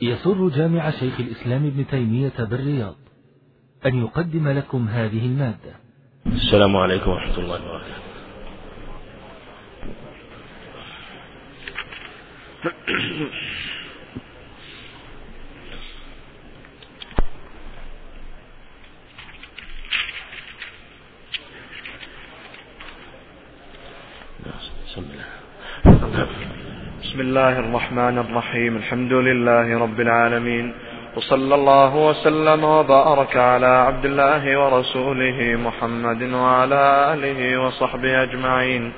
يسر جامع شيخ الإسلام ابن تيمية بالرياض أن يقدم لكم هذه المادة. السلام عليكم ورحمة الله وبركاته. بسم الله بسم الله الرحمن الرحيم الحمد لله رب العالمين وصلى الله وسلم وبارك على عبد الله ورسوله محمد وعلى آله وصحبه أجمعين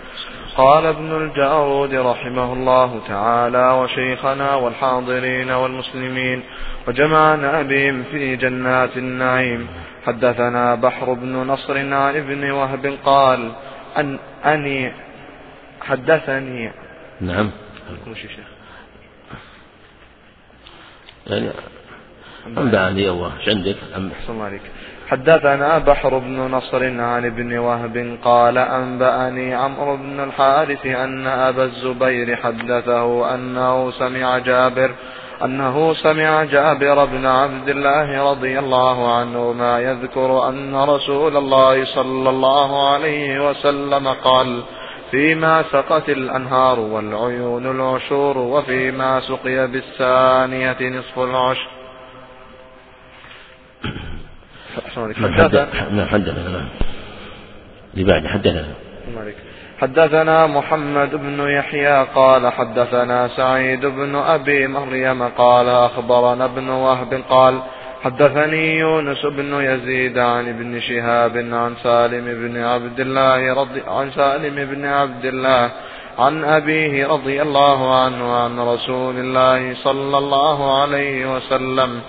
قال ابن الجارود رحمه الله تعالى وشيخنا والحاضرين والمسلمين وجمعنا بهم في جنات النعيم حدثنا بحر بن نصر عن ابن وهب قال أن أني حدثني نعم يعني أنبأني أول إيش عندك؟ أحسن الله عليك. حدثنا بحر بن نصر عن ابن وهب قال أنبأني عمرو بن الحارث أن أبا الزبير حدثه أنه سمع جابر أنه سمع جابر بن عبد الله رضي الله عنهما يذكر أن رسول الله صلى الله عليه وسلم قال فيما سقت الأنهار والعيون العشور وفيما سقي بالثانية نصف العشر. حدثنا حدثنا لبعد حدثنا. حدثنا محمد بن يحيى قال حدثنا سعيد بن أبي مريم قال أخبرنا ابن وهب قال حدثني يونس بن يزيد عن ابن شهاب عن سالم بن عبد الله رضي عن سالم بن عبد الله عن أبيه رضي الله عنه عن رسول الله صلى الله عليه وسلم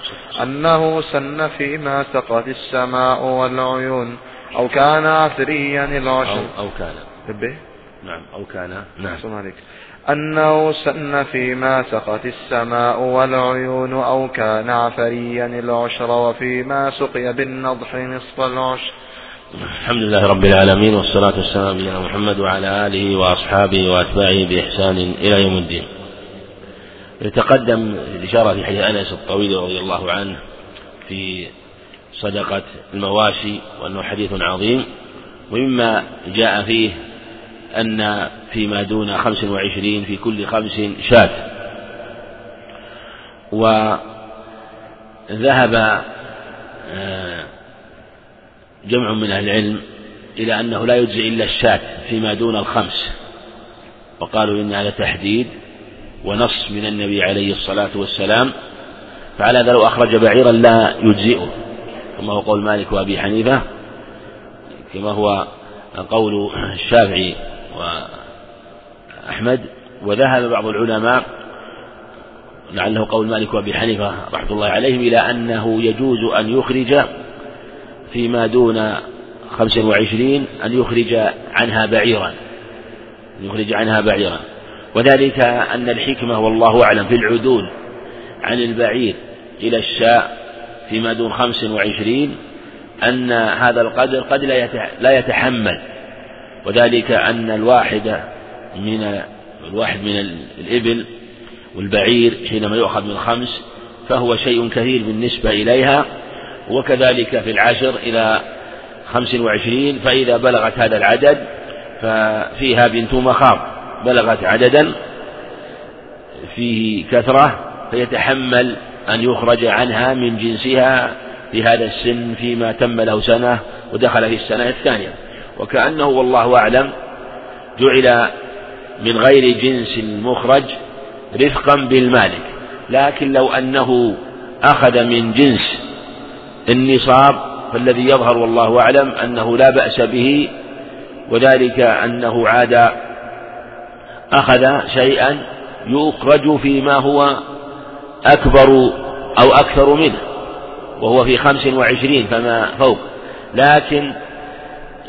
أنه سن فيما سقت السماء والعيون أو كان عثريا العشر. أو, أو كان. نعم أو كان. نعم. عليك أنه سن فيما سقت السماء والعيون أو كان عفريا العشر وفيما سقي بالنضح نصف العشر. الحمد لله رب العالمين والصلاة والسلام على محمد وعلى آله وأصحابه وأتباعه بإحسان إلى يوم الدين. يتقدم الإشارة في حديث أنس الطويل رضي الله عنه في صدقة المواشي وأنه حديث عظيم ومما جاء فيه أن فيما دون خمس وعشرين في كل خمس شاة. وذهب آه، جمع من أهل العلم إلى أنه لا يجزي إلا الشاة فيما دون الخمس. وقالوا إن هذا تحديد ونص من النبي عليه الصلاة والسلام فعلى هذا لو أخرج بعيرا لا يجزئه. كما هو قول مالك وأبي حنيفة كما هو قول الشافعي. وأحمد وذهب بعض العلماء لعله قول مالك وأبي حنيفة رحمة الله عليهم إلى أنه يجوز أن يخرج فيما دون خمس وعشرين أن يخرج عنها بعيرا. أن يخرج عنها بعيرا. وذلك أن الحكمة والله أعلم في العدول عن البعير إلى الشاء فيما دون خمس وعشرين أن هذا القدر قد لا يتحمل. وذلك أن الواحد من الواحد من الإبل والبعير حينما يؤخذ من خمس فهو شيء كثير بالنسبة إليها وكذلك في العشر إلى خمس وعشرين فإذا بلغت هذا العدد ففيها بنت مخاض بلغت عددا فيه كثرة فيتحمل أن يخرج عنها من جنسها في هذا السن فيما تم له سنة ودخل في السنة الثانية. وكأنه والله أعلم جعل من غير جنس المخرج رفقا بالمالك لكن لو أنه أخذ من جنس النصاب فالذي يظهر والله أعلم أنه لا بأس به وذلك أنه عاد أخذ شيئا يخرج فيما هو أكبر أو أكثر منه وهو في خمس وعشرين فما فوق لكن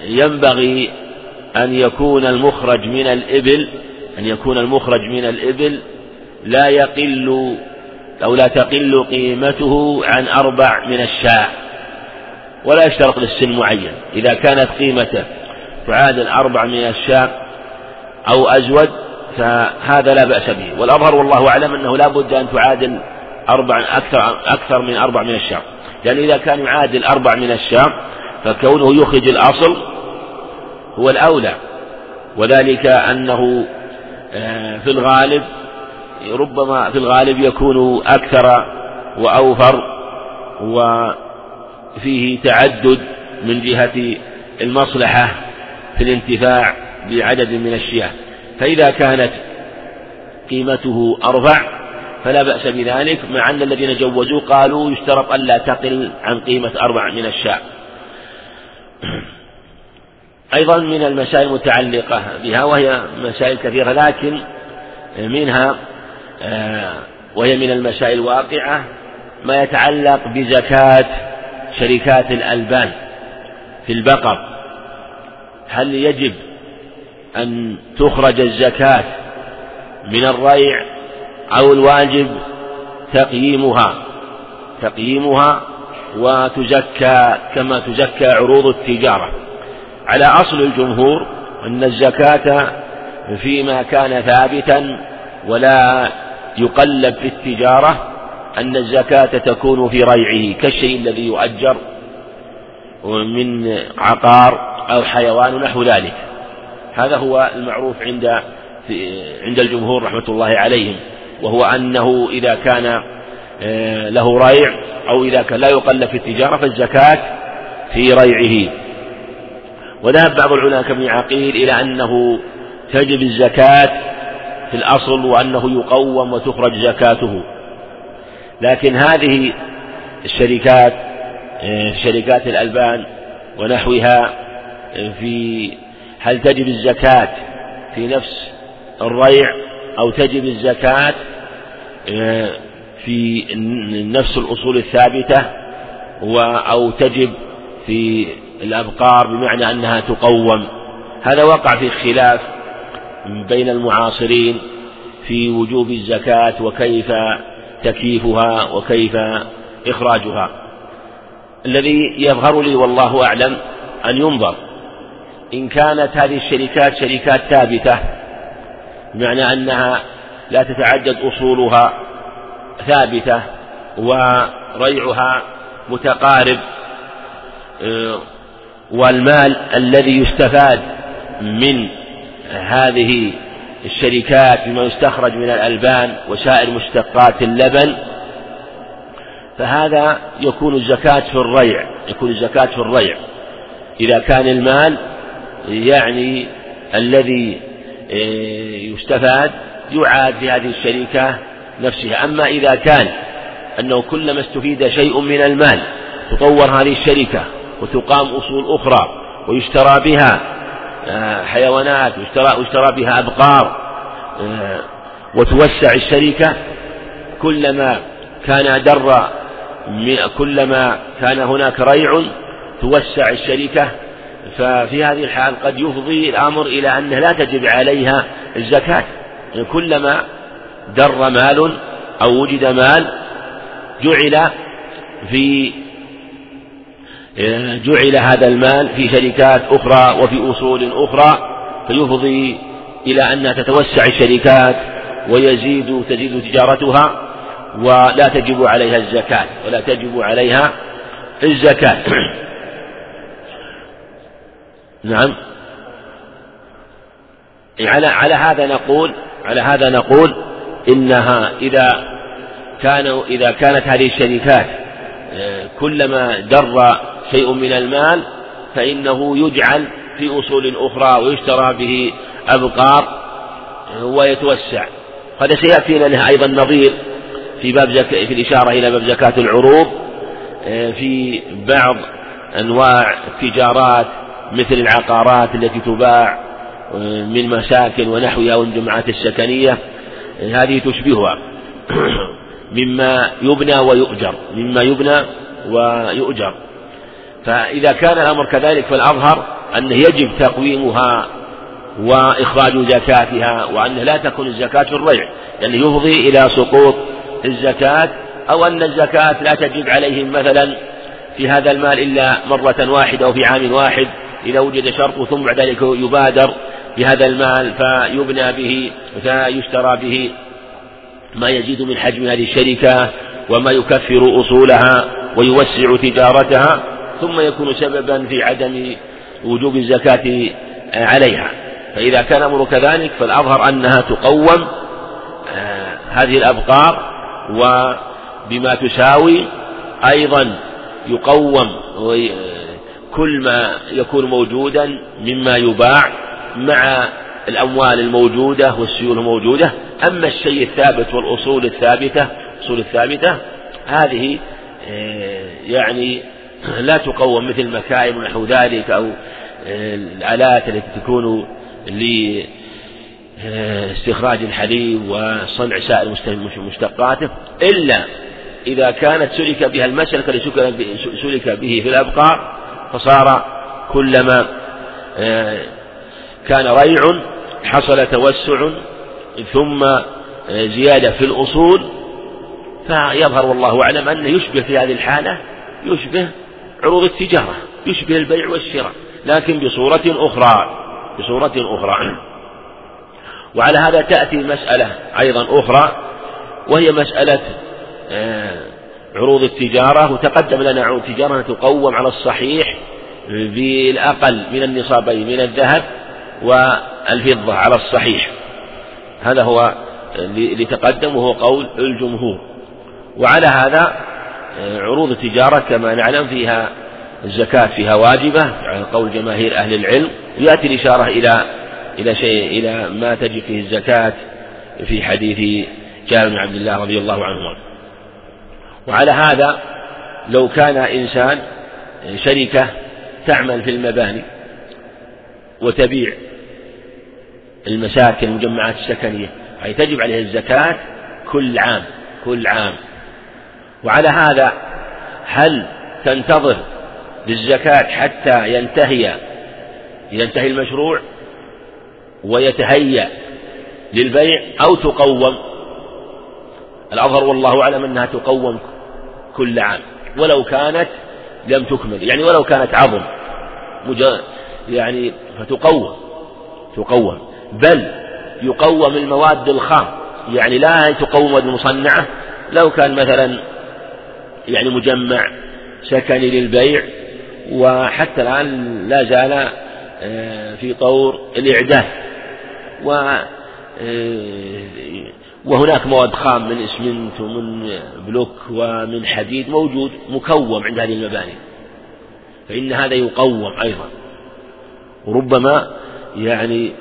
ينبغي أن يكون المخرج من الإبل أن يكون المخرج من الإبل لا يقل أو لا تقل قيمته عن أربع من الشاء ولا يشترط للسن معين. إذا كانت قيمته تعادل أربع من الشاء أو أزود فهذا لا بأس به. والأظهر والله أعلم أنه لا بد أن تعادل أربع أكثر أكثر من أربع من الشهر لأن إذا كان يعادل أربع من الشهر فكونه يخرج الأصل هو الأولى. وذلك أنه آه، في الغالب ربما في الغالب يكون أكثر وأوفر وفيه تعدد من جهة المصلحة في الانتفاع بعدد من الشياه فإذا كانت قيمته أرفع فلا بأس بذلك مع أن الذين جوزوا قالوا يشترط ألا تقل عن قيمة أربع من الشاة أيضا من المسائل المتعلقة بها وهي مسائل كثيرة لكن منها آه، وهي من المسائل الواقعة ما يتعلق بزكاة شركات الألبان في البقر. هل يجب أن تخرج الزكاة من الريع أو الواجب تقييمها؟ تقييمها وتزكى كما تزكى عروض التجارة. على أصل الجمهور أن الزكاة فيما كان ثابتا ولا يقلب في التجارة أن الزكاة تكون في ريعه كالشيء الذي يؤجر من عقار أو حيوان نحو ذلك. هذا هو المعروف عند عند الجمهور رحمة الله عليهم وهو أنه إذا كان آه، له ريع أو إذا كان لا يقلب في التجارة فالزكاة في ريعه. وذهب بعض العلماء كابن عقيل إلى أنه تجب الزكاة في الأصل وأنه يقوم وتخرج زكاته. لكن هذه الشركات آه، شركات الألبان ونحوها آه، في هل تجب الزكاة في نفس الريع أو تجب الزكاة آه، في نفس الأصول الثابتة أو تجب في الأبقار بمعنى أنها تقوم. هذا وقع في خلاف بين المعاصرين في وجوب الزكاة وكيف تكييفها وكيف إخراجها. الذي يظهر لي والله أعلم أن ينظر. إن كانت هذه الشركات شركات ثابتة بمعنى أنها لا تتعدد أصولها ثابتة وريعها متقارب آه، والمال الذي يستفاد من هذه الشركات بما يستخرج من الألبان وسائر مشتقات اللبن فهذا يكون الزكاة في الريع يكون الزكاة في الريع. إذا كان المال يعني الذي آه، يستفاد يعاد في هذه الشركة نفسها. أما إذا كان أنه كلما استفيد شيء من المال تطور هذه الشركة وتقام أصول أخرى ويشترى بها آه، حيوانات ويشترى, ويشترى بها أبقار آه، وتوسع الشركة. كلما كان در كلما كان هناك ريع توسع الشركة. ففي هذه الحال قد يفضي الأمر إلى أنه لا تجب عليها الزكاة. يعني كلما در مال أو وجد مال جعل في جعل هذا المال في شركات أخرى وفي أصول أخرى فيفضي إلى أنها تتوسع الشركات ويزيد تزيد تجارتها ولا تجب عليها الزكاة ولا تجب عليها الزكاة. نعم. على على هذا نقول على هذا نقول إنها إذا كانوا إذا كانت هذه الشركات آه، كلما در شيء من المال فإنه يجعل في أصول أخرى ويشترى به أبقار ويتوسع. هذا سيأتينا له أيضا نظير في باب زك... في الإشارة إلى باب زكاة العروض آه، في بعض أنواع التجارات مثل العقارات التي تباع آه، من مساكن ونحوها والجمعات السكنية آه، هذه تشبهها. مما يبنى ويؤجر مما يبنى ويؤجر. فإذا كان الأمر كذلك فالأظهر أنه يجب تقويمها وإخراج زكاتها وأنه لا تكون الزكاة في الريع لأنه يعني يفضي إلى سقوط الزكاة أو أن الزكاة لا تجب عليهم مثلا في هذا المال إلا مرة واحدة أو في عام واحد إذا وجد شرط ثم بعد ذلك يبادر بهذا المال فيبنى به فيشترى به. ما يزيد من حجم هذه الشركة وما يكفر أصولها ويوسع تجارتها ثم يكون سببا في عدم وجوب الزكاة عليها. فإذا كان الأمر كذلك فالأظهر أنها تقوم آه، هذه الأبقار وبما تساوي أيضا يقوم كل ما يكون موجودا مما يباع مع الأموال الموجودة والسيول الموجودة. أما الشيء الثابت والأصول الثابتة الأصول الثابتة هذه آه، يعني لا تقوم مثل المكائن ونحو ذلك أو آه، الآلات التي تكون لاستخراج الحليب وصنع سائر مشتقاته إلا إذا كانت سلك بها المسلك الذي سلك به في الأبقار فصار كلما آه، كان ريع حصل توسع ثم زيادة في الأصول فيظهر والله أعلم أنه يشبه في هذه الحالة يشبه عروض التجارة يشبه البيع والشراء لكن بصورة أخرى بصورة أخرى. وعلى هذا تأتي مسألة أيضا أخرى وهي مسألة آه، عروض التجارة وتقدم لنا عروض التجارة تقوم على الصحيح بالأقل من النصابين من الذهب والفضة على الصحيح. هذا هو اللي تقدم وهو قول الجمهور. وعلى هذا آه، عروض التجارة كما نعلم فيها الزكاة فيها واجبة على قول جماهير أهل العلم ويأتي الإشارة إلى إلى شيء إلى ما تجب فيه الزكاة في حديث جابر بن عبد الله رضي الله عنهما. وعلى هذا لو كان إنسان شركة تعمل في المباني وتبيع المساكن المجمعات السكنية أي تجب عليه الزكاة كل عام كل عام. وعلى هذا هل تنتظر للزكاة حتى ينتهي ينتهي المشروع ويتهيأ للبيع أو تقوم؟ الأظهر والله أعلم أنها تقوم كل عام ولو كانت لم تكمل يعني ولو كانت عظم يعني فتقوم تقوم. بل يقوم المواد الخام يعني لا تقوم المصنعة لو كان مثلا يعني مجمع سكني للبيع وحتى الآن لا زال آه، في طور الإعداد و آه، وهناك مواد خام من إسمنت ومن بلوك ومن حديد موجود مكوم عند هذه المباني. فإن هذا يقوم أيضا. وربما يعني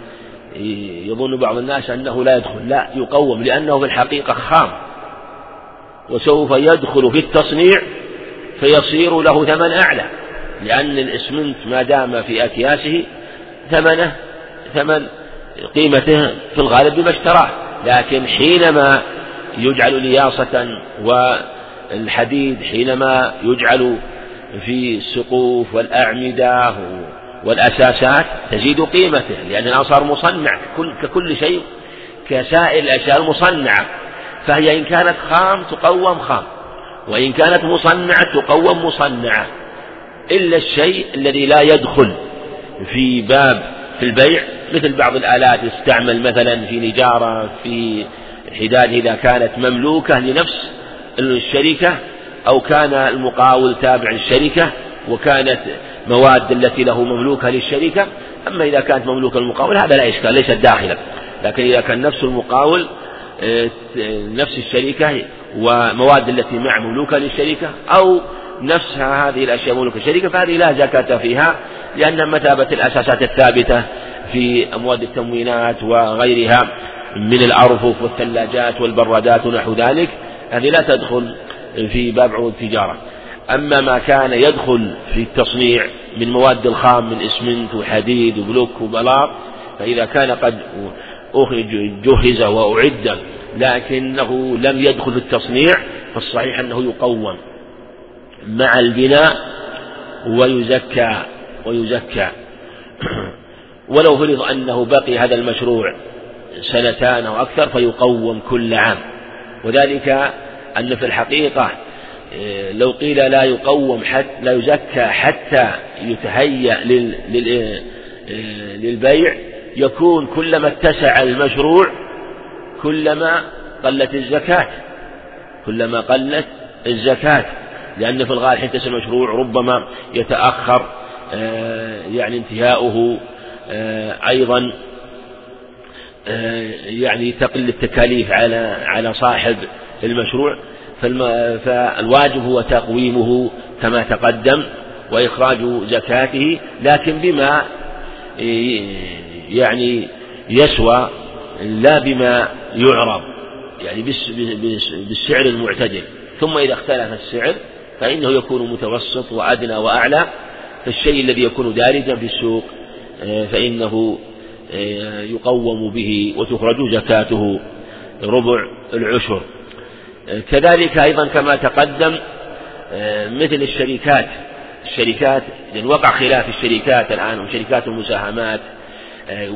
يظن بعض الناس أنه لا يدخل لا يقوم لأنه في الحقيقة خام. وسوف يدخل في التصنيع فيصير له ثمن أعلى لأن الإسمنت ما دام في أكياسه ثمنه ثمن قيمته في الغالب بما اشتراه. لكن حينما يجعل لياصة والحديد حينما يجعل في السقوف والأعمدة والأساسات تزيد قيمته لأن صار مصنع ككل شيء كسائر الأشياء المصنعة. فهي إن كانت خام تقوم خام وإن كانت مصنعة تقوم مصنعة. إلا الشيء الذي لا يدخل في باب في البيع مثل بعض الآلات يستعمل مثلا في نجارة في حداد إذا كانت مملوكة لنفس الشركة أو كان المقاول تابع للشركة وكانت مواد التي له مملوكة للشركة. أما إذا كانت مملوكة للمقاول هذا لا إشكال ليست داخلا. لكن إذا كان نفس المقاول نفس الشركة ومواد التي مع مملوكة للشركة أو نفسها هذه الأشياء مملوكة للشركة فهذه لا زكاة فيها لأن مثابة الأساسات الثابتة في أموال التموينات وغيرها من الأرفف والثلاجات والبرادات ونحو ذلك هذه لا تدخل في باب عروض التجارة أما ما كان يدخل في التصنيع من مواد الخام من إسمنت وحديد وبلوك وبلاط فإذا كان قد جهز وأعد لكنه لم يدخل في التصنيع فالصحيح أنه يقوم مع البناء ويزكى ويزكى. ولو فرض أنه بقي هذا المشروع سنتان أو أكثر فيقوم كل عام. وذلك أن في الحقيقة إيه، لو قيل لا يقوم حتى لا يزكى حتى يتهيأ إيه، للبيع يكون كلما اتسع المشروع كلما قلت الزكاة كلما قلت الزكاة. لأن في الغالب حين تسمى المشروع ربما يتأخر آه، يعني انتهاؤه آه، أيضا يعني تقل التكاليف على على صاحب المشروع. فالواجب هو تقويمه كما تقدم وإخراج زكاته لكن بما يعني يسوى لا بما يعرض يعني بالسعر المعتدل. ثم إذا اختلف السعر فإنه يكون متوسط وأدنى وأعلى فالشيء الذي يكون دارجا في السوق آه، فإنه آه، يقوم به وتخرج زكاته ربع العشر. آه، كذلك أيضا كما تقدم مثل الشركات الشركات لأن وقع خلاف الشركات الآن وشركات المساهمات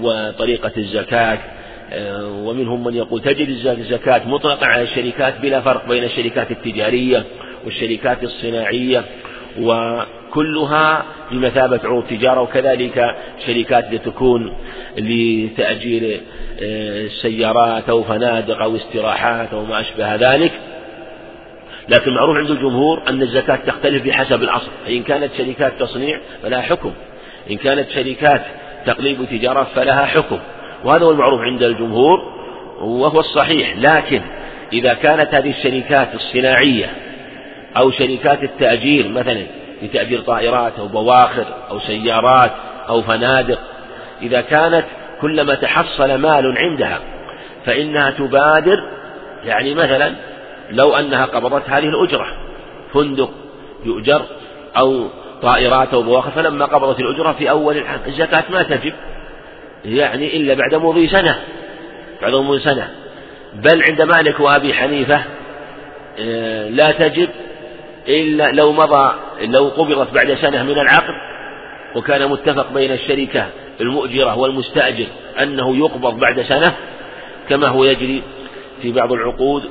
وطريقة الزكاة. ومنهم من يقول تجد الزكاة مطلقة على الشركات بلا فرق بين الشركات التجارية والشركات الصناعية وكلها بمثابة عروض تجارة وكذلك شركات تكون لتأجير آه، سيارات أو فنادق أو استراحات أو ما أشبه ذلك. لكن معروف عند الجمهور أن الزكاة تختلف بحسب الأصل. فإن كانت شركات تصنيع فلها حكم. إن كانت شركات تقليب تجارة فلها حكم وهذا هو المعروف عند الجمهور وهو الصحيح لكن إذا كانت هذه الشركات الصناعية أو شركات التأجير مثلا في تأجير طائرات أو بواخر أو سيارات أو فنادق إذا كانت كلما تحصل مال عندها فإنها تبادر يعني مثلا لو أنها قبضت هذه الأجرة فندق يؤجر أو طائرات أو بواخر فلما قبضت الأجرة في أول العام الزكاة ما تجب يعني إلا بعد مضي سنة بعد مضي سنة. بل عند مالك وأبي حنيفة آه، لا تجب إلا لو مضى لو قبضت بعد سنة من العقد وكان متفق بين الشركة المؤجرة والمستأجر أنه يقبض بعد سنة كما هو يجري في بعض العقود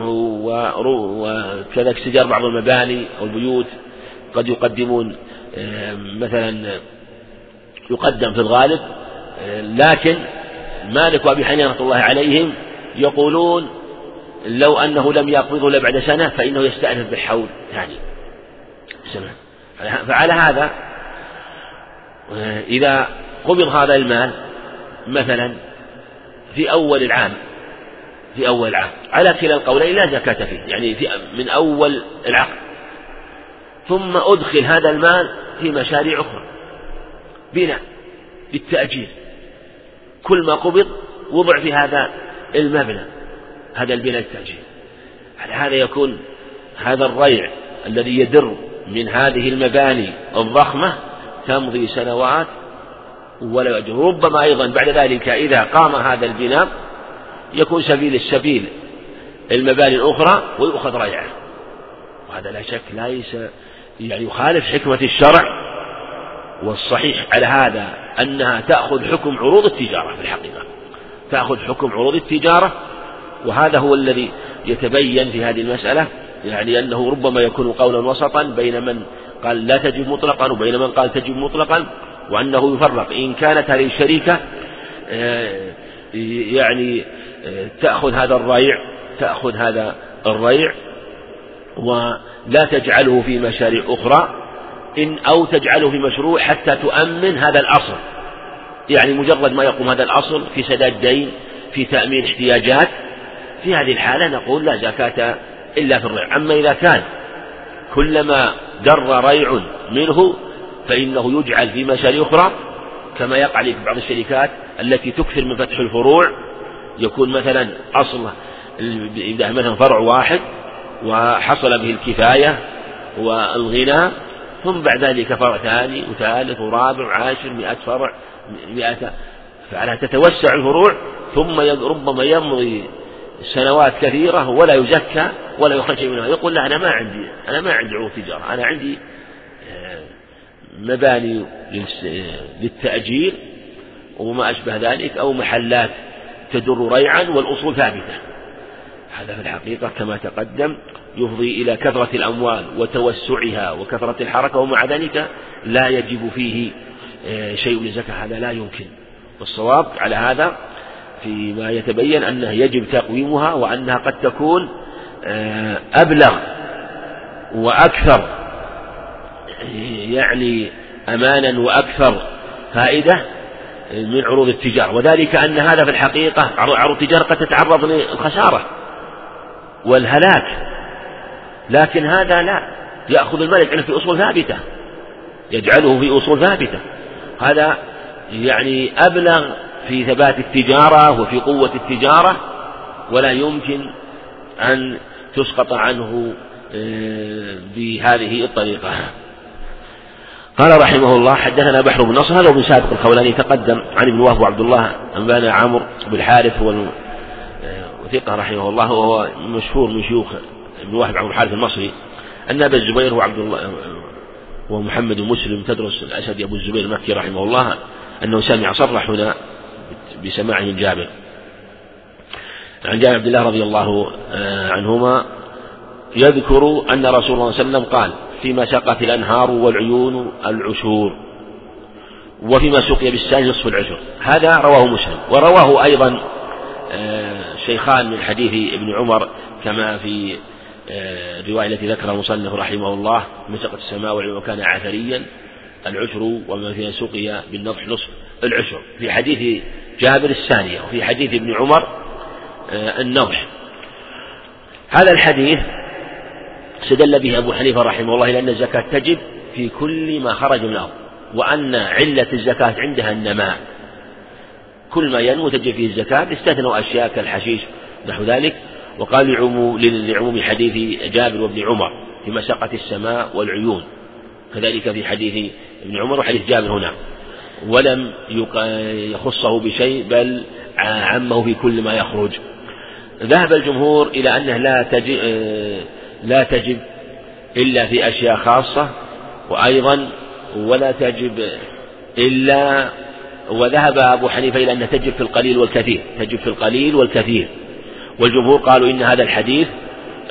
وكذلك استجار بعض المباني أو البيوت قد يقدمون مثلا يقدم في الغالب لكن مالك وأبي حنيفة رحمة الله عليهم يقولون لو أنه لم يقبضه إلا بعد سنة فإنه يستأنف بالحول يعني. سنة فعلى هذا إذا قبض هذا المال مثلا في أول العام في أول العام على كلا القولين لا زكاة فيه يعني في من أول العقد. ثم أدخل هذا المال في مشاريع أخرى. بناء بالتأجير. كل ما قبض وضع في هذا المبنى هذا البناء التأجير. على هذا يكون هذا الريع الذي يدر من هذه المباني الضخمة تمضي سنوات ولا يجر ربما أيضا بعد ذلك إذا قام هذا البناء يكون سبيل السبيل المباني الأخرى ويؤخذ ريعه. وهذا لا شك ليس يعني يخالف حكمة الشرع والصحيح على هذا أنها تأخذ حكم عروض التجارة في الحقيقة. تأخذ حكم عروض التجارة وهذا هو الذي يتبين في هذه المسألة يعني أنه ربما يكون قولا وسطا بين من قال لا تجب مطلقا وبين من قال تجب مطلقا وأنه يفرق. إن كانت هذه الشركة آه، يعني آه، تأخذ هذا الريع تأخذ هذا الريع ولا تجعله في مشاريع أخرى إن أو تجعله في مشروع حتى تؤمن هذا الأصل. يعني مجرد ما يقوم هذا الأصل في سداد دين في تأمين احتياجات في هذه الحالة نقول لا زكاة إلا في الريع أما إذا كان كلما در ريع منه فإنه يجعل في مشاريع أخرى كما يقع في بعض الشركات التي تكثر من فتح الفروع يكون مثلا أصل إذا مثلا فرع واحد وحصل به الكفاية والغنى ثم بعد ذلك فرع ثاني وثالث ورابع وعاشر مئة فرع مئة فعلى تتوسع الفروع ثم ربما يمضي سنوات كثيرة ولا يزكى ولا يخرج منها. يقول لا أنا ما عندي أنا ما عندي عروض تجارة أنا عندي آه، مباني للتأجير وما أشبه ذلك أو محلات تدر ريعا والأصول ثابتة. هذا في الحقيقة كما تقدم يفضي إلى كثرة الأموال وتوسعها وكثرة الحركة ومع ذلك لا يجب فيه آه، شيء للزكاة هذا لا يمكن. والصواب على هذا فيما يتبين أنه يجب تقويمها وأنها قد تكون آه، أبلغ وأكثر يعني أمانا وأكثر فائدة من عروض التجارة. وذلك أن هذا في الحقيقة عروض التجارة قد تتعرض للخسارة والهلاك. لكن هذا لا. يأخذ المال يجعله في أصول ثابتة. يجعله في أصول ثابتة. هذا يعني أبلغ في ثبات التجارة وفي قوة التجارة ولا يمكن أن تسقط عنه آه، بهذه الطريقة. قال رحمه الله حدثنا بحر بن نصر هذا ابن سابق الخولاني تقدم عن ابن وهب وعبد الله أنبانا عمرو بن الحارث هو وثقة رحمه الله وهو مشهور من شيوخ ابن وهب عبد الحارث المصري أن أبا الزبير وعبد الله ومحمد مسلم تدرس الأسد أبو الزبير المكي رحمه الله أنه سمع صرح هنا بسماعه من جابر. عن جابر عبد الله رضي الله آه، عنهما يذكر أن رسول الله صلى الله عليه وسلم قال فيما سقت الأنهار والعيون العشور وفيما سقي بالسائل نصف العشر. هذا رواه مسلم ورواه أيضا شيخان من حديث ابن عمر كما في آه، الرواية التي ذكرها المصنف رحمه الله من سقط السماء وكان عثريا العشر وما فيها سقي بالنضح نصف العشر. في حديث جابر الثانية وفي حديث ابن عمر آه، النضح. هذا الحديث استدل به أبو حنيفة رحمه الله إلى أن الزكاة تجب في كل ما خرج من الأرض وأن علة الزكاة عندها النماء. كل ما ينمو تجب فيه الزكاة استثنوا أشياء كالحشيش نحو ذلك. وقال لعموم حديث جابر وابن عمر في مساقة السماء والعيون. كذلك في حديث ابن عمر وحديث جابر هنا. ولم يخصه بشيء بل عمه في كل ما يخرج. ذهب الجمهور إلى أنه لا تجب لا تجب إلا في أشياء خاصة وأيضا ولا تجب إلا وذهب أبو حنيفة إلى أنها تجب في القليل والكثير تجب في القليل والكثير. والجمهور قالوا إن هذا الحديث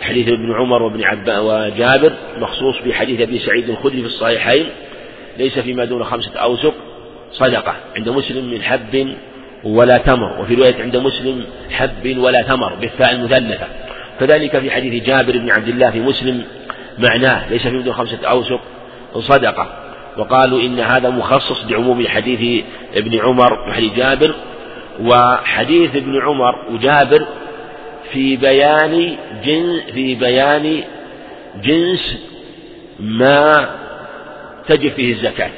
حديث ابن عمر وابن عباس وجابر مخصوص بحديث أبي سعيد الخدري في الصحيحين ليس فيما دون خمسة أوسق. صدقة عند مسلم من حب ولا تمر وفي رواية عند مسلم حب ولا تمر بالفاء المثلثة. كذلك في حديث جابر بن عبد الله في مسلم معناه ليس في دون خمسة أوسق. صدقة. وقالوا إن هذا مخصص بعموم حديث ابن عمر وحديث جابر وحديث ابن عمر وجابر في بيان جنس في بيان جنس ما تجب فيه الزكاة.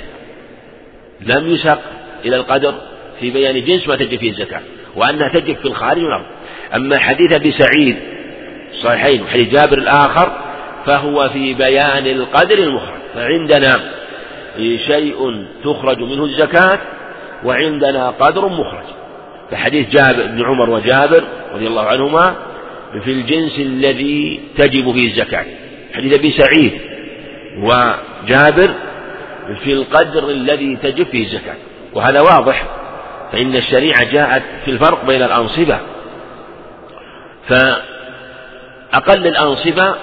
لم يسق إلى القدر في بيان جنس ما تجب فيه الزكاة وأنها تجب في الخارج والأرض. أما حديث أبي سعيد صحيحين وحديث جابر الآخر فهو في بيان القدر المخرج فعندنا شيء تخرج منه الزكاة وعندنا قدر مخرج. فحديث جابر بن عمر وجابر رضي الله عنهما في الجنس الذي تجب فيه الزكاة. حديث أبي سعيد وجابر في القدر الذي تجب فيه الزكاة. وهذا واضح فإن الشريعة جاءت في الفرق بين الأنصبة. فأقل الأنصبة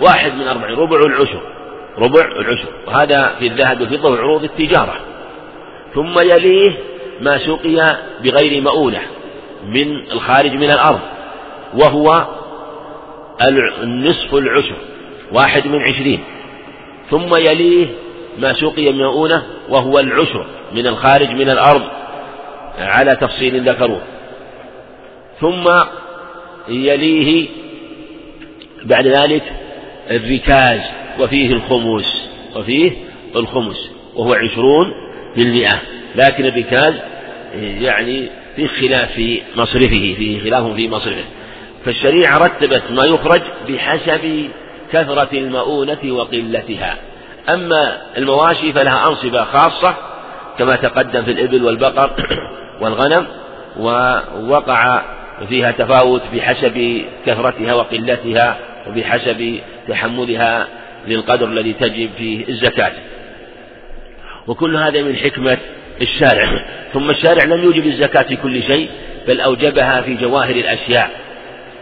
واحد من أربعين ربع العشر. ربع العشر. وهذا في الذهب والفضة وعروض التجارة. ثم يليه ما سقي بغير مؤونة من الخارج من الأرض وهو النصف العشر واحد من عشرين. ثم يليه ما سقي مؤونة وهو العشر من الخارج من الأرض على تفصيل ذكروه. ثم يليه بعد ذلك الركاز. وفيه الخمس وفيه الخمس وهو عشرون بالمئة لكن الركاز يعني في خلاف في مصرفه في خلاف في مصرفه. فالشريعة رتبت ما يخرج بحسب كثرة المؤونة وقلتها. أما المواشي فلها أنصبة خاصة كما تقدم في الإبل والبقر والغنم ووقع فيها تفاوت بحسب كثرتها وقلتها وبحسب تحملها للقدر الذي تجب فيه الزكاة. وكل هذا من حكمة الشارع. ثم الشارع لم يوجب الزكاة في كل شيء بل أوجبها في جواهر الأشياء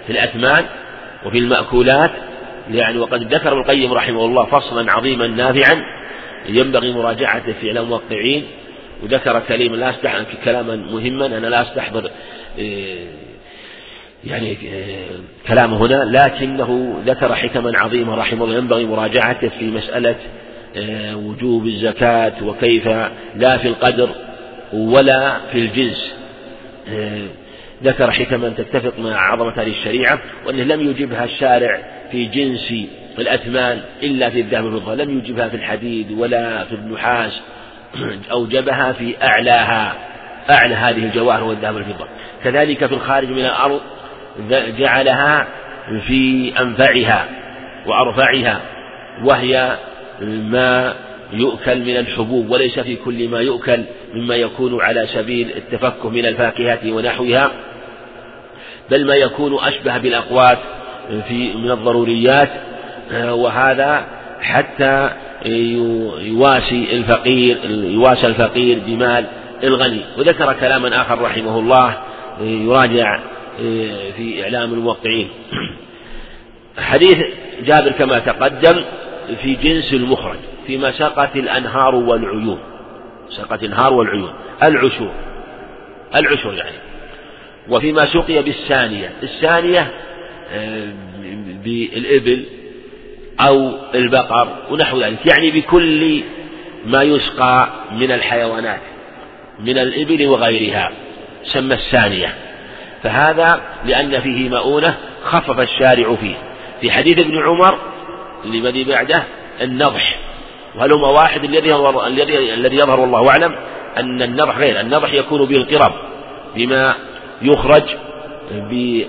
في الأثمان وفي المأكولات. يعني وقد ذكر القيم رحمه الله فصلا عظيما نافعا. ينبغي مراجعته في الموقعين. وذكر كلمة لا أستح كلاما مهما. أنا لا أستحضر يعني كلامه هنا لكنه ذكر حكما عظيمة رحمه الله ينبغي مراجعته في مسألة آه، وجوب الزكاة وكيف لا في القدر ولا في الجنس. آه، ذكر حكما تتفق مع عظمة هذه الشريعة وأنه لم يجبها الشارع في جنس الأثمان إلا في الذهب والفضة لم يجبها في الحديد ولا في النحاس أوجبها في أعلاها أعلى هذه الجواهر والذهب والفضة. كذلك في الخارج من الأرض جعلها في أنفعها وأرفعها وهي ما يؤكل من الحبوب وليس في كل ما يؤكل مما يكون على سبيل التفكه من الفاكهة ونحوها بل ما يكون أشبه بالأقوات في من الضروريات وهذا حتى يواسي الفقير يواسى الفقير بمال الغني. وذكر كلاما آخر رحمه الله يراجع في إعلام الموقعين. حديث جابر كما تقدم في جنس المخرج فيما سقت الأنهار والعيون. سقت الأنهار والعيون. العشور. العشور يعني. وفيما سقي بالثانية. الثانية آه، بالإبل أو البقر ونحو ذلك. يعني بكل ما يسقى من الحيوانات من الإبل وغيرها. سمى الثانية. فهذا لأن فيه مؤونة خفف الشارع فيه. في حديث ابن عمر لمن بعده النضح. وهلما واحد الذي يظهر الذي الذي يظهر والله أعلم؟ أن النضح غير. النضح يكون به القرب بما يخرج ب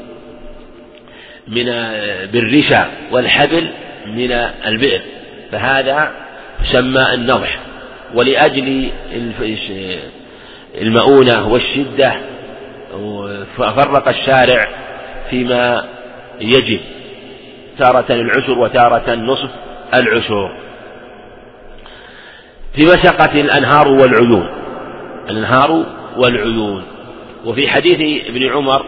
من بالرشا والحبل من البئر. فهذا يسمى النضح. ولأجل المؤونة والشدة فرق الشارع فيما يجب تارة العشر وتارة النصف العشر في مشقة الأنهار والعيون الأنهار والعيون. وفي حديث ابن عمر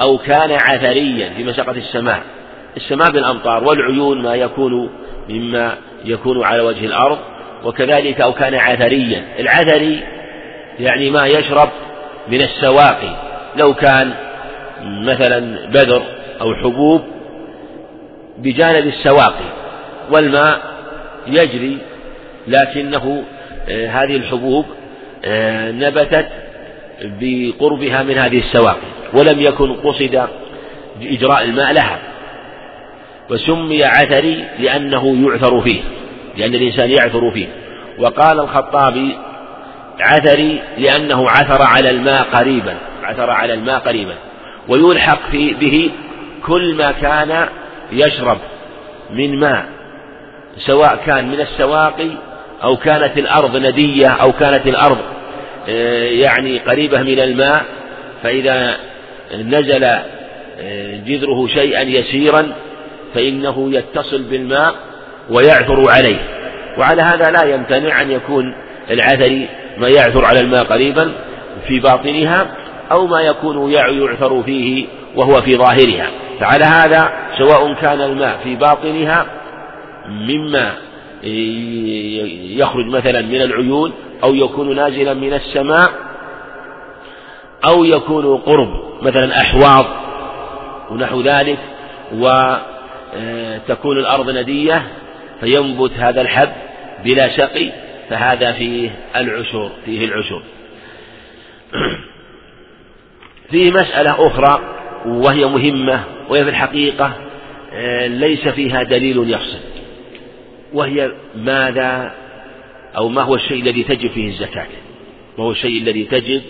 أو كان عثريا في مشقة السماء السماء بالأمطار والعيون ما يكون مما يكون على وجه الأرض وكذلك أو كان عثريا. العثري يعني ما يشرب من السواقي لو كان مثلا بذر أو حبوب بجانب السواقي والماء يجري لكنه آه، هذه الحبوب آه، نبتت بقربها من هذه السواقي ولم يكن قصد إجراء الماء لها. وسمي عثري لأنه يعثر فيه لأن الإنسان يعثر فيه. وقال الخطابي عثري لأنه عثر على الماء قريبا عثر على الماء قريبا. ويلحق في به كل ما كان يشرب من ماء سواء كان من السواقي أو كانت الأرض ندية أو كانت الأرض آه، يعني قريبة من الماء. فإذا نزل آه، جذره شيئا يسيرا فإنه يتصل بالماء ويعثر عليه. وعلى هذا لا يمتنع أن يكون العثري ما يعثر على الماء قريبا في باطنها أو ما يكون يعثر فيه وهو في ظاهرها. فعلى هذا سواء كان الماء في باطنها مما يخرج مثلا من العيون أو يكون نازلا من السماء أو يكون قرب مثلا أحواض ونحو ذلك وتكون الأرض ندية فينبت هذا الحب بلا شقي. فهذا فيه العشور فيه العشور. فيه مسألة أخرى وهي مهمة وهي في الحقيقة آه، ليس فيها دليل يفصل وهي ماذا أو ما هو الشيء الذي تجب فيه الزكاة؟ ما هو الشيء الذي تجب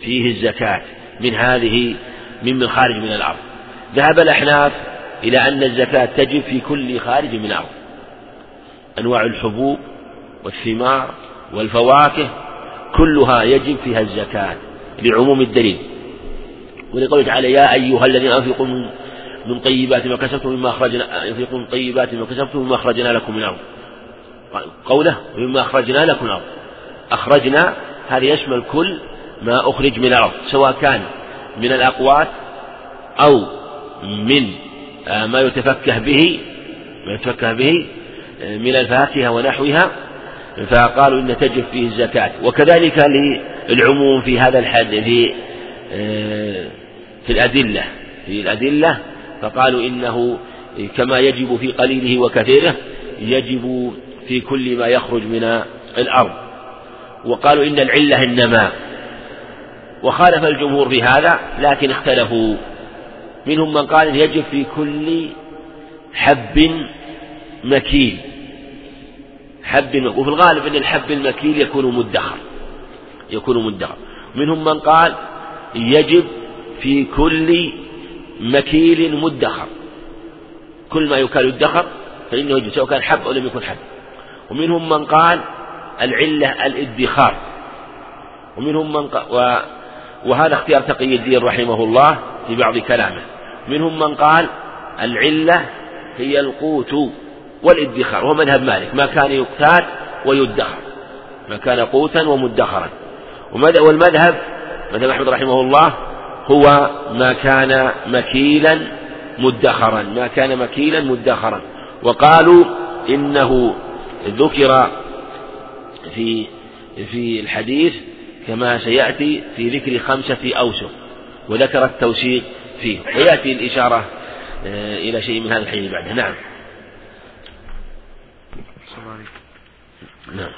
فيه الزكاة من هذه ممن خارج من الأرض؟ ذهب الأحناف إلى أن الزكاة تجب في كل خارج من الأرض. أنواع الحبوب والثمار والفواكه كلها يجب فيها الزكاة لعموم الدليل. ولقوله تعالى يا أيها الذين أنفقوا من طيبات ما كسبتم مما أخرجنا أنفقوا من طيبات ما كسبتم مما أخرجنا لكم من الأرض. قوله مما أخرجنا لكم من الأرض. أخرجنا هذا يشمل كل ما أخرج من الأرض سواء كان من الأقوات أو من آه، ما يتفكه به ما يتفكه به آه، من الفاكهة ونحوها. فقالوا إن تجب فيه الزكاة. وكذلك للعموم في هذا الحد في آه، في الأدلة. في الأدلة فقالوا إنه كما يجب في قليله وكثيره يجب في كل ما يخرج من الأرض. وقالوا إن العلة النماء وخالف الجمهور في هذا لكن اختلفوا. منهم من قال يجب في كل حب مكيل حب وفي الغالب أن الحب المكيل يكون مدخر. يكون مدخر. منهم من قال يجب في كل مكيل مدخر. كل ما يكال يدخر فإنه يجب سواء كان حب أو لم يكن حب. ومنهم من قال العلة الادخار. ومنهم من قال و وهذا اختيار تقي الدين رحمه الله في بعض كلامه. منهم من قال العلة هي القوت. والادخار وهو مذهب مالك ما كان يقتات ويدخر ما كان قوتا ومدخرا. والمذهب مذهب أحمد رحمه الله هو ما كان مكيلا مدخرا ما كان مكيلا مدخرا. وقالوا إنه ذكر في في الحديث كما سيأتي في ذكر خمسة أوسق وذكر التوسيق فيه. ويأتي الإشارة آه، إلى شيء من هذا الحين بعده. نعم. نعم.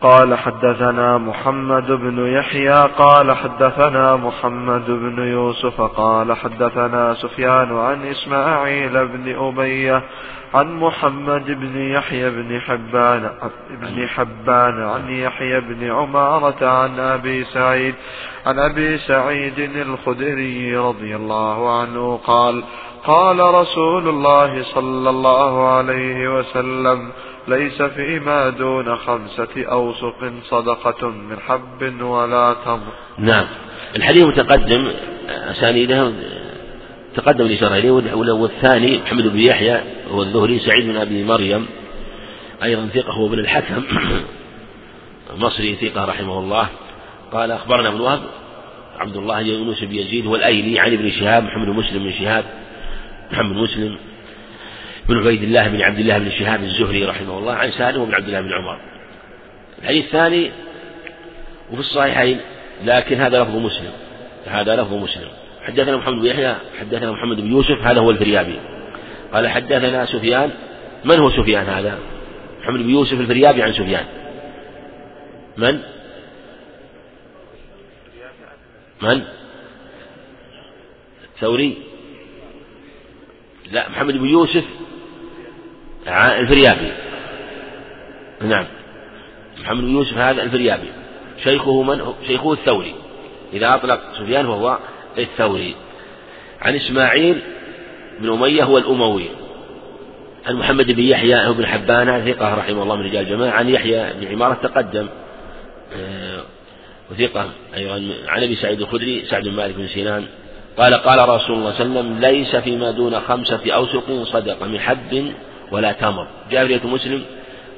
قال حدثنا محمد بن يحيى قال حدثنا محمد بن يوسف قال حدثنا سفيان عن إسماعيل بن أبيه عن محمد بن يحيى بن حبان بن حبان عن يحيى بن عمارة عن أبي سعيد عن أبي سعيد الخدري رضي الله عنه قال قال رسول الله صلى الله عليه وسلم ليس فيما دون خمسة أوسق صدقة من حب ولا تمر. نعم. الحديث متقدم أسانيده تقدم الإشارة إليه والثاني محمد بن يحيى هو الزهري سعيد بن أبي مريم أيضا ثقة هو ابن الحكم مصري ثقة رحمه الله. قال أخبرنا ابن وهب عبد الله يونس بن يزيد هو الأيلي عن ابن شهاب محمد مسلم بن شهاب محمد مسلم بن عبيد الله بن عبد الله بن شهاب الزهري رحمه الله عن سالم بن عبد الله بن عمر. الحديث الثاني وفي الصحيحين لكن هذا لفظ مسلم هذا لفظ مسلم. حدثنا محمد بن يحيى حدثنا محمد بن يوسف هذا هو الفريابي. قال حدثنا سفيان من هو سفيان هذا؟ محمد بن يوسف الفريابي عن سفيان. من؟ من؟ الثوري. لا محمد بن يوسف الفريابي. نعم. محمد بن يوسف هذا الفريابي. شيخه من شيخه الثوري. إذا أطلق سفيان فهو الثوري. عن إسماعيل بن أمية هو الأموي. عن محمد بن يحيى بن حبان ثقة رحمه الله من رجال الجماعة. عن يحيى بن عمارة تقدم. آه، وثقة أيضا. عن أبي سعيد الخدري سعد بن مالك بن سنان. قال قال رسول الله صلى الله عليه وسلم ليس فيما دون خمسة أوسق صدقة من حب ولا تمر جاء في رواية مسلم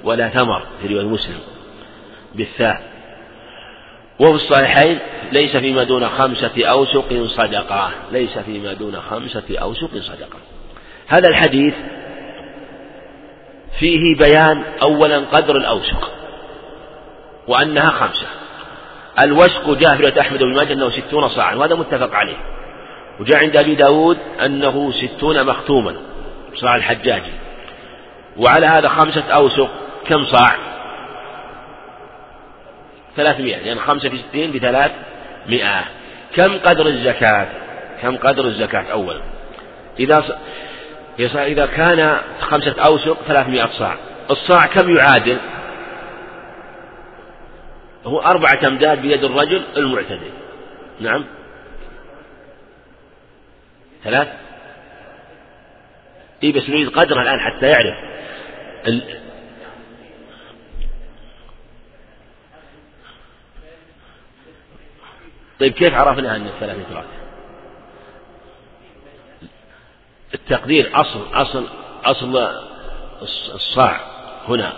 ولا تمر في رواية مسلم. بالثاء. وفي الصحيحين ليس فيما دون خمسة أوسق صدقة. ليس فيما دون خمسة أوسق صدقة. هذا الحديث فيه بيان أولا قدر الأوسق وأنها خمسة. الوسق جاء في أحمد بن ماجه أنه ستون صاعا وهذا متفق عليه. وجاء عند أبي داود أنه ستون مختوما صاع الحجاجي وعلى هذا خمسة أوسق كم صاع؟ ثلاثمائة لأن خمسة في ستين بثلاث مئة كم قدر الزكاة؟ كم قدر الزكاة؟ أولا إذا إذا كان خمسة أوسق ثلاثمائة صاع. الصاع كم يعادل؟ هو أربعة أمداد بيد الرجل المعتدل. نعم. ثلاث. إيه بس نريد قدره الآن حتى يعرف. ال... طيب كيف عرفنا أن الثلاث إدراك التقدير أصل أصل أصل الصاع هنا.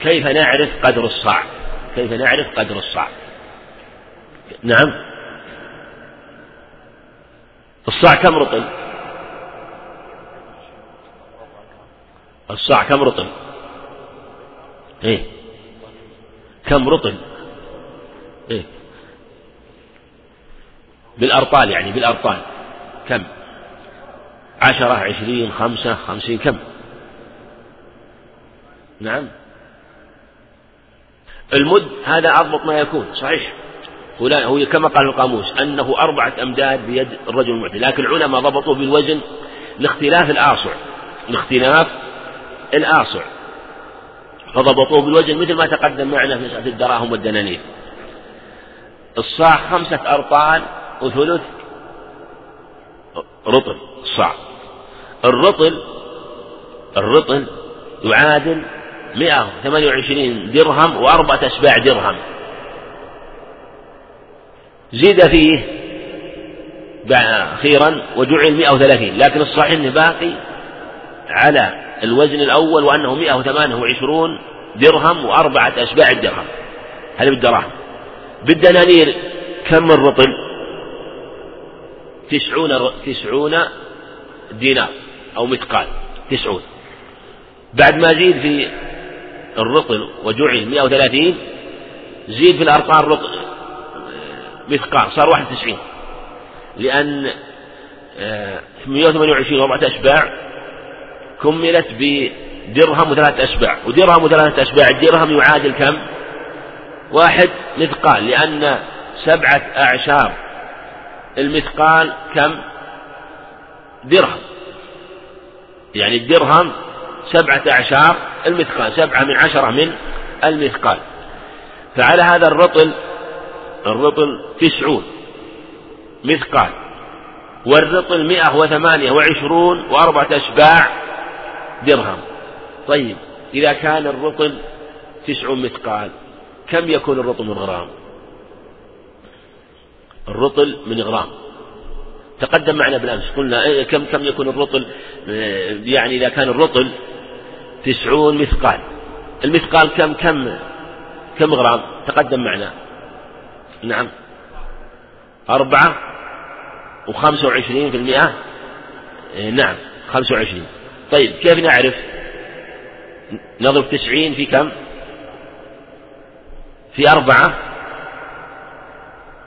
كيف نعرف قدر الصاع؟ كيف نعرف قدر الصاع؟ نعم. الصاع كم رطل الصاع كم رطل إيه. كم رطل إيه. بالأرطال يعني بالأرطال. كم؟ عشرة عشرين خمسة خمسين كم؟ نعم. المد هذا أضبط ما يكون صحيح. هو كما قال القاموس أنه أربعة أمداد بيد الرجل المعتدل لكن العلماء ضبطوه بالوزن لاختلاف الآصع لاختلاف الآصع. فضبطوه بالوزن مثل ما تقدم معنا في مسألة الدراهم والدنانير. الصاع خمسة أرطال وثلث رطل الصاع الرطل الرطل يعادل 128 درهم وأربعة أسباع درهم. زيد فيه أخيرا وجعل 130 لكن الصحيح باقي على الوزن الأول وأنه 128 درهم وأربعة أسباع الدرهم. هذا بالدراهم. بالدنانير كم الرطل تسعون تسعون دينار أو مثقال. تسعون. بعد ما زيد في الرطل وجعل 130 زيد في الأرقام رطل مثقال. صار 91 لأن 128 وأربعة أشباع كملت بدرهم وثلاثة أشباع ودرهم وثلاثة أشباع الدرهم يعادل كم؟ واحد مثقال لأن سبعة أعشار المثقال كم؟ درهم يعني الدرهم سبعة أعشار المثقال سبعة من عشرة من المثقال فعلى هذا الرطل الرطل تسعون مثقال والرطل مئة وثمانية وعشرون وأربعة أشباع درهم. طيب إذا كان الرطل تسعون مثقال كم يكون الرطل من غرام؟ الرطل من غرام. تقدم معنا بالأمس قلنا إيه، كم كم يكون الرطل؟ يعني إذا كان الرطل تسعون مثقال. المثقال كم كم كم غرام؟ تقدم معنا. نعم. أربعة وخمسة وعشرين في المئة؟ إيه، نعم خمسة وعشرين. طيب كيف نعرف؟ نضرب تسعين في كم؟ في أربعة؟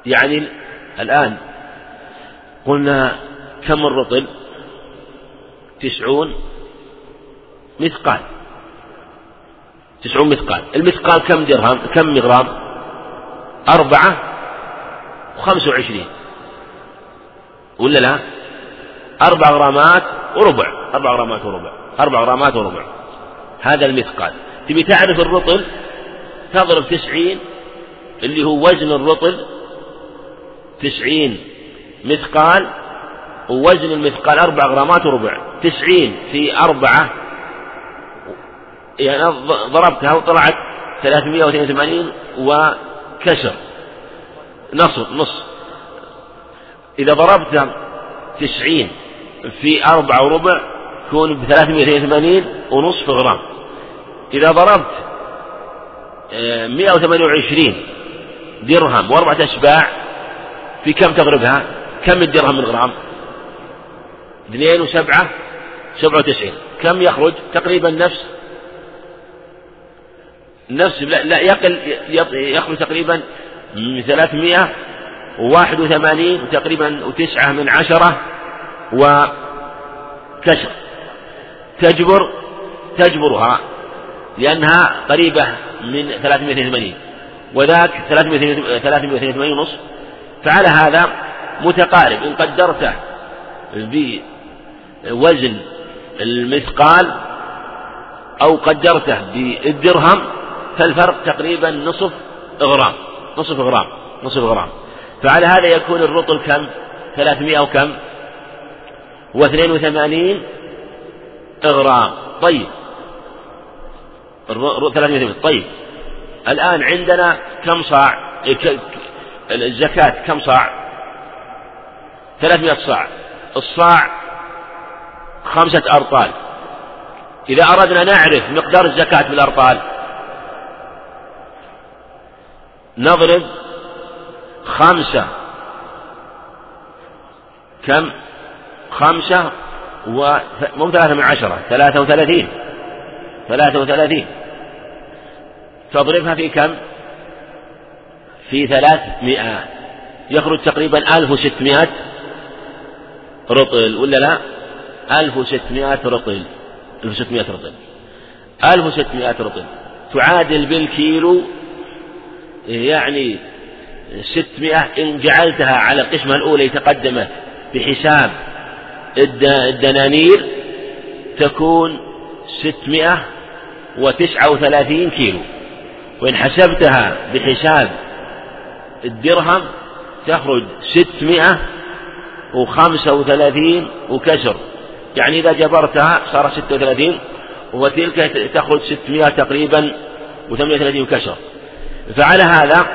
يعني الآن قلنا كم الرطل؟ تسعون مثقال. تسعون مثقال. المثقال كم درهم؟ كم غرام أربعة وخمسة وعشرين. ولا لا؟ أربع غرامات وربع أربع غرامات وربع أربع غرامات وربع. هذا المثقال. تبي تعرف الرطل؟ تضرب تسعين اللي هو وزن الرطل تسعين. مثقال ووزن المثقال أربع غرامات وربع. تسعين في أربعة يعني ضربتها وطلعت ثلاثمائة واثنين وثمانين وكسر. نصف نص إذا ضربت تسعين في أربعة وربع يكون بثلاثمائة وثمانين ونصف غرام. إذا ضربت آه، مئة وثمانية وعشرين درهم وأربعة أشباع في كم تضربها؟ كم الدرهم من غرام؟ اثنين وسبعة سبعة وتسعين. كم يخرج؟ تقريبا نفس. نفس لا, لا يقل يخرج تقريبا من ثلاثمائة وواحد وثمانين تقريبا وتسعة من عشرة. وكسر تجبر تجبرها لأنها قريبة من 382 وذاك 382 ونصف. فعلى هذا متقارب. إن قدرته بوزن المثقال أو قدرته بالدرهم فالفرق تقريبا نصف غرام. نصف غرام. نصف غرام. فعلى هذا يكون الرطل كم؟ ثلاثمائة وكم؟ واثنين وثمانين غرام طيب. ثلاثمائة طيب. الآن عندنا كم صاع؟ الزكاة كم صاع؟ ثلاثمائة صاع. الصاع خمسة أرطال. إذا أردنا نعرف مقدار الزكاة بالأرطال نضرب خمسة. كم؟ خمسة و مو ثلاثة من عشرة ثلاثة وثلاثين ثلاثة وثلاثين. تضربها في كم؟ في ألف وستمائة رطل ألف وستمائة رطل ألف وستمائة رطل. تعادل بالكيلو يعني ستمائة إن جعلتها على القسمة الأولى يتقدم بحساب الدنانير تكون ستمائة وتسعة وثلاثين كيلو. وإن حسبتها بحساب الدرهم تخرج ستمائة وخمسة وثلاثين وكسر. يعني إذا جبرتها صار ستة وثلاثين وتلك تخرج ستمائة تقريبا وثمانية وثلاثين وكسر. فعلى هذا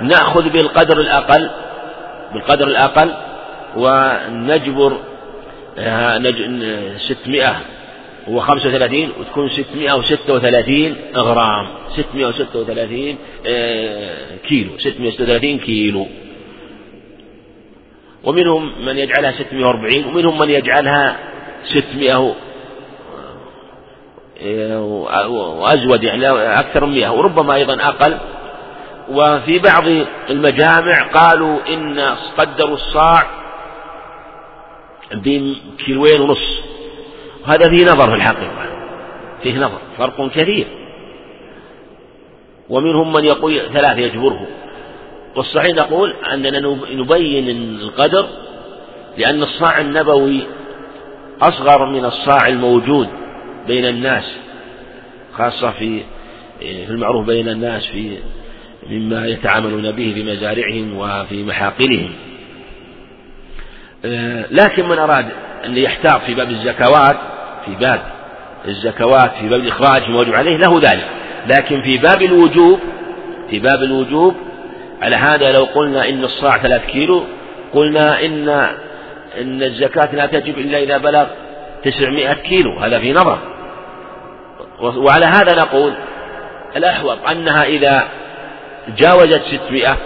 نأخذ بالقدر الأقل بالقدر الأقل ونجبر آه، ستمائة وخمسة وثلاثين وتكون ستمائة وستة وثلاثين غرام. ستمائة وستة وثلاثين آه، كيلو. ستمائة وستة وثلاثين كيلو. ومنهم من يجعلها ستمائة وأربعين ومنهم من يجعلها ستمائة آه، وأزود يعني أكثر من مئة وربما أيضا أقل. وفي بعض المجامع قالوا إن قدروا الصاع بكيلوين ونص. وهذا فيه نظر في الحقيقة. فيه نظر. فرق كثير. ومنهم من يقول ثلاثة يجبره. والصحيح نقول أننا نبين القدر لأن الصاع النبوي أصغر من الصاع الموجود بين الناس خاصة في في المعروف بين الناس في مما يتعاملون به في مزارعهم وفي محاقلهم. لكن من أراد أن يحتاط في باب الزكوات في باب الزكوات في باب الإخراج الموجب عليه له ذلك. لكن في باب الوجوب في باب الوجوب على هذا لو قلنا إن الصاع ثلاث كيلو قلنا إن إن الزكاة لا تجب إلا إذا بلغ تسعمائة كيلو. هذا في نظر. وعلى هذا نقول الأحوط أنها إذا جاوزت ستمائة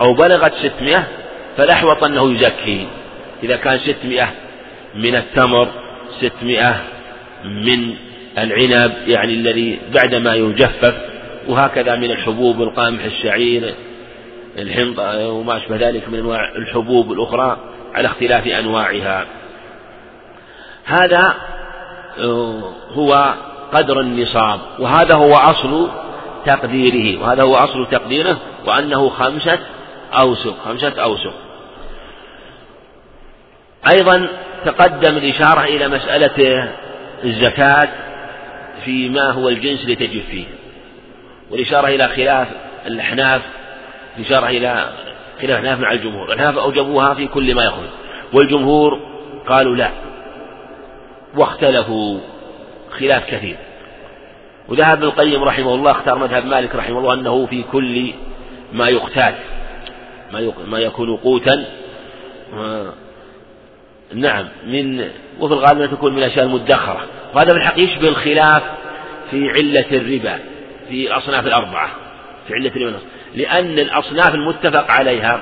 أو بلغت ستمائة فالأحوط أنه يزكي. إذا كان ستمائة من التمر ستمائة من العنب يعني الذي بعدما يجفف وهكذا من الحبوب القمح الشعير الحنطة وما أشبه ذلك من أنواع الحبوب الأخرى على اختلاف أنواعها. هذا آه، هو قدر النصاب وهذا هو أصل تقديره وهذا هو أصل تقديره وأنه خمسة أوسق خمسة أوسق. أيضا تقدم الإشارة إلى مسألة الزكاة في ما هو الجنس اللي تجب فيه والإشارة إلى خلاف الأحناف الإشارة إلى خلاف الأحناف مع الجمهور الأحناف أوجبوها في كل ما يخرج والجمهور قالوا لا واختلفوا خلاف كثير. وذهب ابن القيم رحمه الله اختار مذهب مالك رحمه الله أنه في كل ما يقتات ما ما يكون قوتا نعم من وفي الغالب تكون من الأشياء المدخرة. وهذا في الحقيقة يشبه الخلاف في علة الربا في الأصناف الأربعة في علة الربا لأن الأصناف المتفق عليها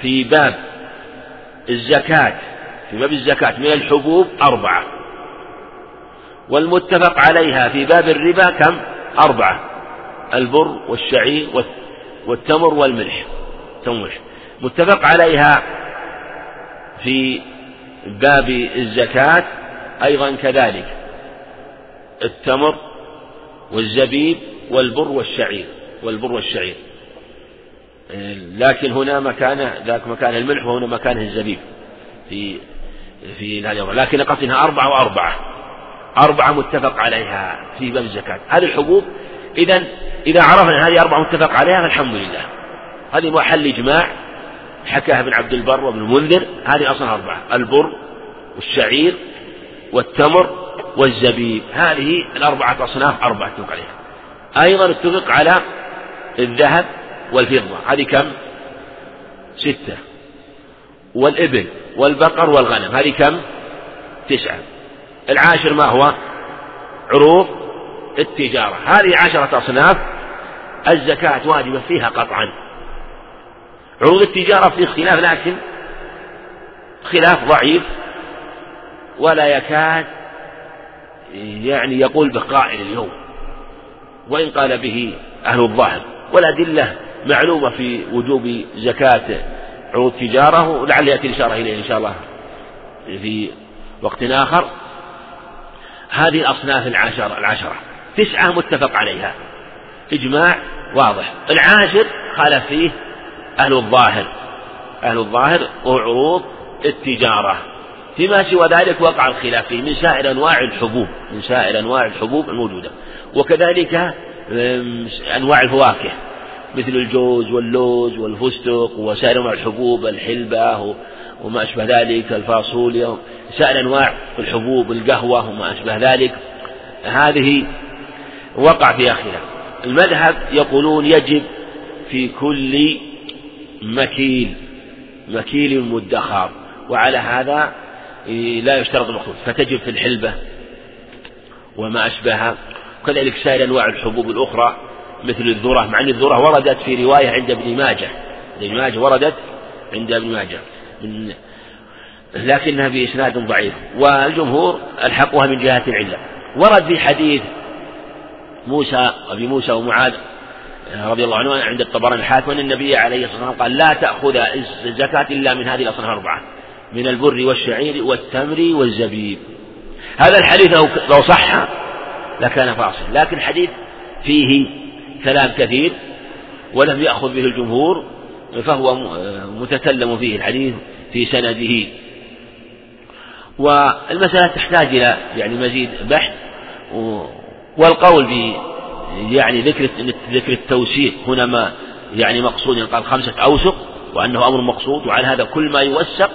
في باب الزكاة في باب الزكاة من الحبوب أربعة. والمتفق عليها في باب الربا كم؟ أربعة. البر والشعير والتمر والملح. تمر. متفق عليها في باب الزكاة أيضا كذلك. التمر والزبيب والبر والشعير والبر والشعير. لكن هنا مكان ذاك مكان الملح وهنا مكانه الزبيب. في في هذه لكن قصدها أربعة وأربعة. أربعة متفق عليها في باب الزكاة. هذه الحبوب إذا إذا عرفنا هذه أربعة متفق عليها فالحمد لله. هذه محل إجماع. حكاها ابن عبد البر وابن المنذر هذه أصلا أربعة البر والشعير والتمر والزبيب هذه الأربعة أصناف أربعة اتفق عليها أيضا اتفق على الذهب والفضة هذه كم؟ ستة والإبل والبقر والغنم هذه كم؟ تسعة العاشر ما هو؟ عروض التجارة هذه عشرة أصناف الزكاة واجبة فيها قطعا عروض التجارة في خلاف لكن خلاف ضعيف ولا يكاد يعني يقول به قائل اليوم. وإن قال به أهل الظاهر والأدلة معلومة في وجوب زكاة عروض تجارة ولعل يأتي الإشارة إليه إن شاء الله في وقت آخر. هذه الأصناف العشرة العشرة تسعة متفق عليها. إجماع واضح. العاشر خالف فيه أهل الظاهر. أهل الظاهر وعروض التجارة. فيما سوى ذلك وقع الخلاف فيه من سائر أنواع الحبوب من سائر أنواع الحبوب الموجودة. وكذلك أنواع الفواكه مثل الجوز واللوز والفستق وسائر أنواع الحبوب الحلبة وما أشبه ذلك الفاصوليا سائر أنواع الحبوب القهوة وما أشبه ذلك. هذه وقع فيها خلاف. المذهب يقولون يجب في كل مكيل مكيل مدخر. وعلى هذا لا يشترط المخصوص فتجب في الحلبة وما أشبهها وكذلك سائر أنواع الحبوب الأخرى مثل الذرة. مع أن الذرة وردت في رواية عند ابن ماجه. ابن ماجه وردت عند ابن ماجه. من لكنها بإسناد ضعيف. والجمهور ألحقها من جهة العلة. ورد في حديث موسى أبي موسى ومعاذ رضي الله عنه عند الطبراني الحاكم أن النبي عليه الصلاة والسلام قال لا تأخذ الزكاة إلا من هذه الأصناف الأربعة من البر والشعير والتمر والزبيب. هذا الحديث لو صح لكان فاصل لكن الحديث فيه كلام كثير ولم يأخذ به الجمهور فهو متكلم فيه الحديث في سنده. والمسألة تحتاج إلى يعني مزيد بحث والقول يعني ذكر ذكر التوثيق هنا ما يعني مقصود قال خمسة أوسق وأنه أمر مقصود وعلى هذا كل ما يوثق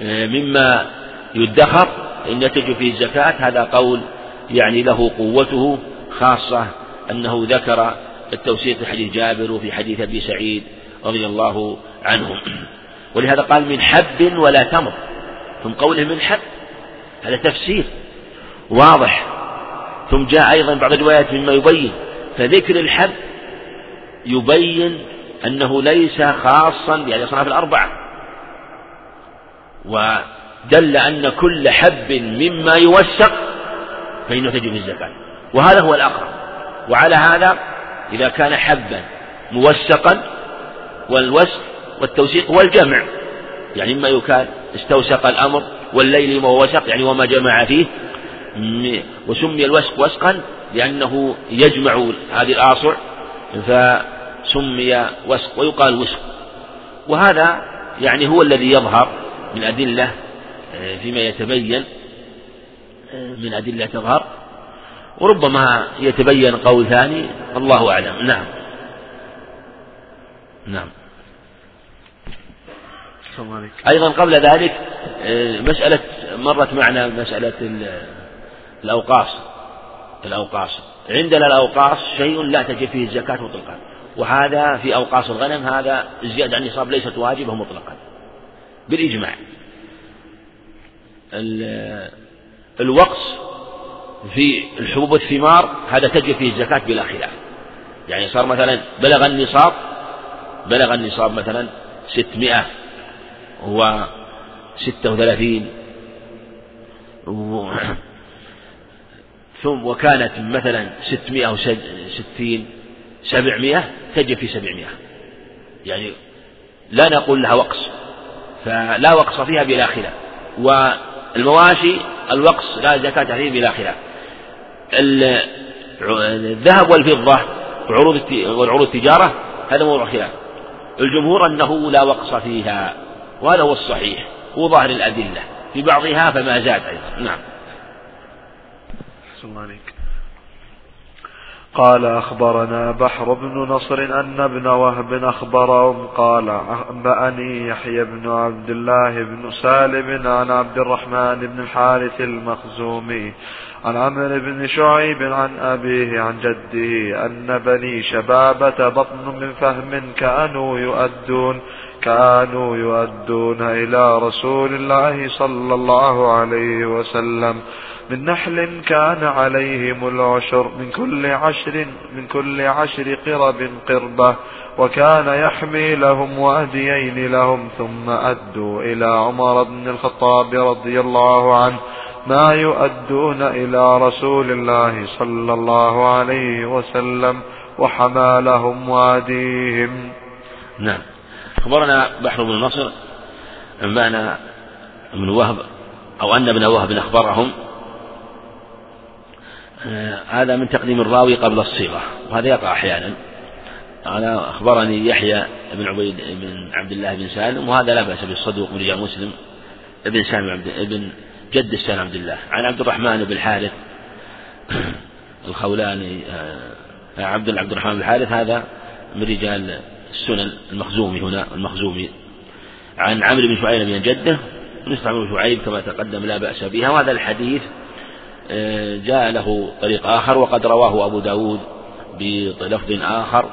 آه، مما يدخر إن يتج فيه الزكاة هذا قول يعني له قوته خاصة أنه ذكر التوثيق في حديث جابر وفي حديث أبي سعيد رضي الله عنهم ولهذا قال من حب ولا تمر ثم قوله من حب هذا تفسير واضح. ثم جاء أيضا بعض الروايات مما يبين فذكر الحب يبين أنه ليس خاصا بهذه الأصناف الأربعة ودل أن كل حب مما يوثق فإنه تجب الزكاة. وهذا هو الأقرب. وعلى هذا إذا كان حبا موثقا والوسق والتوثيق والجمع يعني إما يكاد استوثق الأمر والليل ما وسق يعني وما جمع فيه وسمي الوسق وسقا لأنه يجمع هذه الآصع فسمي وسق ويقال وسق وهذا يعني هو الذي يظهر من أدلة آه، فيما يتبين آه، من أدلة تظهر. وربما يتبين قول ثاني الله أعلم. نعم. نعم. أيضا قبل ذلك آه، مسألة مرت معنا مسألة الأوقاص الأوقاص عندنا الأوقاص شيء لا تجب فيه الزكاة مطلقا. وهذا في أوقاص الغنم هذا الزيادة عن النصاب ليست واجبة مطلقا. بالإجماع. الوقص في الحبوب والثمار هذا تجب فيه الزكاة بلا خلاف يعني صار مثلا بلغ النصاب بلغ النصاب مثلا ستمائة وستة وثلاثين ثم وكانت مثلا ستمائة أو ستين سبعمائة تجب في سبعمائة. يعني لا نقول لها وقص فلا وقص فيها بلا خلاف. والمواشي الوقص لا زكاة فيه بلا خلاف. الذهب والفضة والعروض التجارة هذا موضوع خلاف. الجمهور أنه لا وقص فيها وهذا هو الصحيح وظاهر الأدلة. في بعضها فما زاد أيضا. نعم. الله عليك قال أخبرنا بحر بن نصر أن ابن وهب أخبرهم قال أنبأني يحيى بن عبد الله بن سالم عن عبد الرحمن بن الحارث المخزومي عن عمرو بن شعيب عن أبيه عن جده أن بني شبابة بطن من فهم كانوا يؤدون كانوا يؤدون إلى رسول الله صلى الله عليه وسلم. من نحل كان عليهم العشر من كل عشر من كل عشر قرب قربة وكان يحمي لهم واديين لهم ثم أدوا إلى عمر بن الخطاب رضي الله عنه. ما يؤدون إلى رسول الله صلى الله عليه وسلم وحمى لهم واديهم. نعم. أخبرنا بحر بن نصر أنبأنا ابن وهب أو أن ابن وهب أخبرهم. آه، هذا من تقديم الراوي قبل الصيغة وهذا يقع أحيانا. أنا أخبرني يحيى بن عبيد بن عبد الله بن سالم وهذا لا بأس بالصدوق من رجال مسلم ابن سالم عبد ابن جد السالم عبد الله. عن عبد الرحمن بن الحارث الخولاني آه، عبد عبد الرحمن بن الحارث هذا من رجال السنن المخزومي هنا المخزومي عن عمرو بن شعيب بن جدة مثل عمرو بن شعيب كما تقدم لا بأس بها. وهذا الحديث آه، جاء له طريق آخر وقد رواه أبو داود بلفظ آخر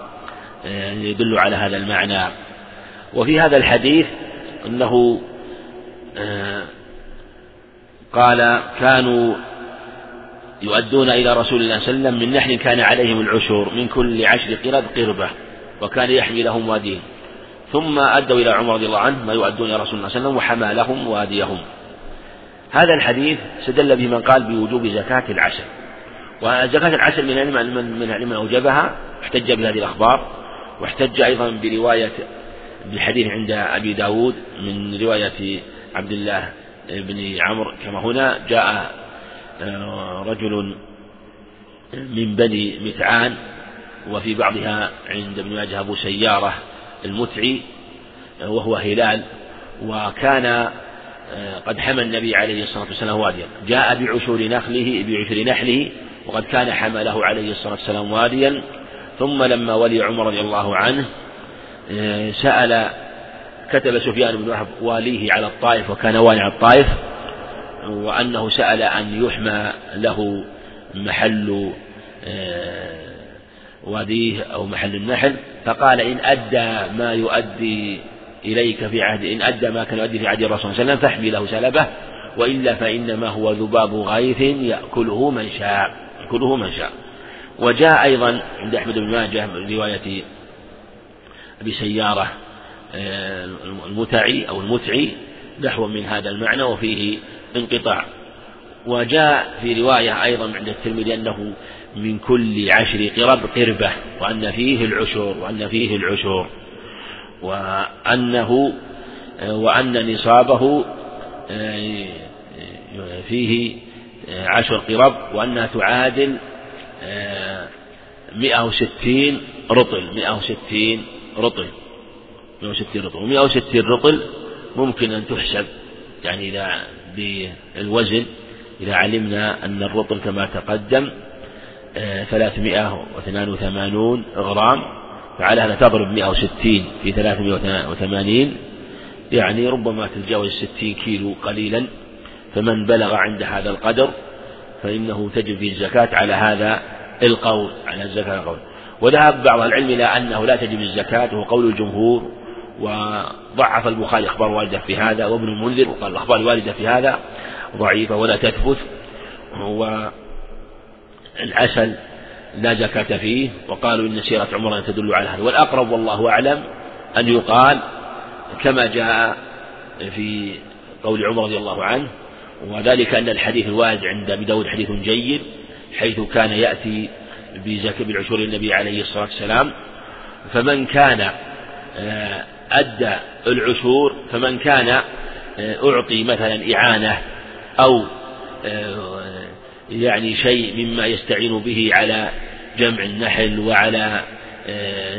آه، يدل على هذا المعنى. وفي هذا الحديث أنه آه، قال كانوا يؤدون إلى رسول الله صلى الله عليه وسلم من نحل كان عليهم العشور من كل عشر قرب قربة. وكان يحمي لهم واديه ثم أدوا إلى عمر رضي الله عنه ما يؤدون إلى رسول الله صلى الله عليه وسلم وحمى لهم وأديهم. هذا الحديث استدل به من قال بوجوب زكاة العشر. وزكاة العشر من علم من من من أوجبها احتج بهذه الأخبار واحتج أيضا برواية بالحديث عند أبي داود من رواية عبد الله بن عمرو كما هنا جاء آه، رجل من بني متعان وفي بعضها عند ابن ماجه أبو سيارة المتعي وهو هلال وكان آه، قد حمى النبي عليه الصلاة والسلام واديا. جاء بعشور نخله بعشر نحله وقد كان حمله عليه الصلاة والسلام واديا. ثم لما ولي عمر رضي الله عنه آه، سأل كتب سفيان بن وهب واليه على الطائف وكان والي على الطائف وأنه سأل أن يحمى له محل آه، واديه أو محل النحل فقال إن أدى ما يؤدي إليك في عهد إن أدى ما كان يؤدي في عهد الرسول صلى الله عليه وسلم فاحمي له سلبه وإلا فإنما هو ذباب غيث يأكله من شاء يأكله من شاء. وجاء أيضا عند أحمد بن ماجه من رواية أبي سيارة آه، المتعي أو المتعي نحو من هذا المعنى وفيه انقطاع. وجاء في رواية أيضا عند الترمذي أنه من كل عشر قرب قربة وأن فيه العشور وأن فيه العشور. وأنه وأن نصابه فيه عشر قرب وأنها تعادل مئة وستين رطل مئة وستين رطل. مئة وستين رطل. ومئة وستين رطل ممكن أن تحسب يعني إذا بالوزن إذا علمنا أن الرطل كما تقدم آه، ثلاثمائة واثنان وثمانون غرام فعلى هذا تضرب مئة وستين في ثلاثمائة وثمانين يعني ربما تتجاوز ستين كيلو قليلا فمن بلغ عند هذا القدر فإنه تجب فيه الزكاة على هذا القول على الزكاة القول. وذهب بعض العلم إلى أنه لا تجب الزكاة وهو قول الجمهور وضعف البخاري أخبار والدة في هذا وابن المنذر وقال الأخبار الواردة في هذا ضعيفة ولا تثبت والعسل لا زكاة فيه وقالوا إن سيرة عمر تدل على هذا. والأقرب والله أعلم أن يقال كما جاء في قول عمر رضي الله عنه وذلك أن الحديث الوارد عند أبي داود حديث جيد حيث كان يأتي بزكاة بالعشور النبي عليه الصلاة والسلام. فمن كان آه، أدى العشور فمن كان آه، أعطي مثلا إعانة أو آه، يعني شيء مما يستعين به على جمع النحل وعلى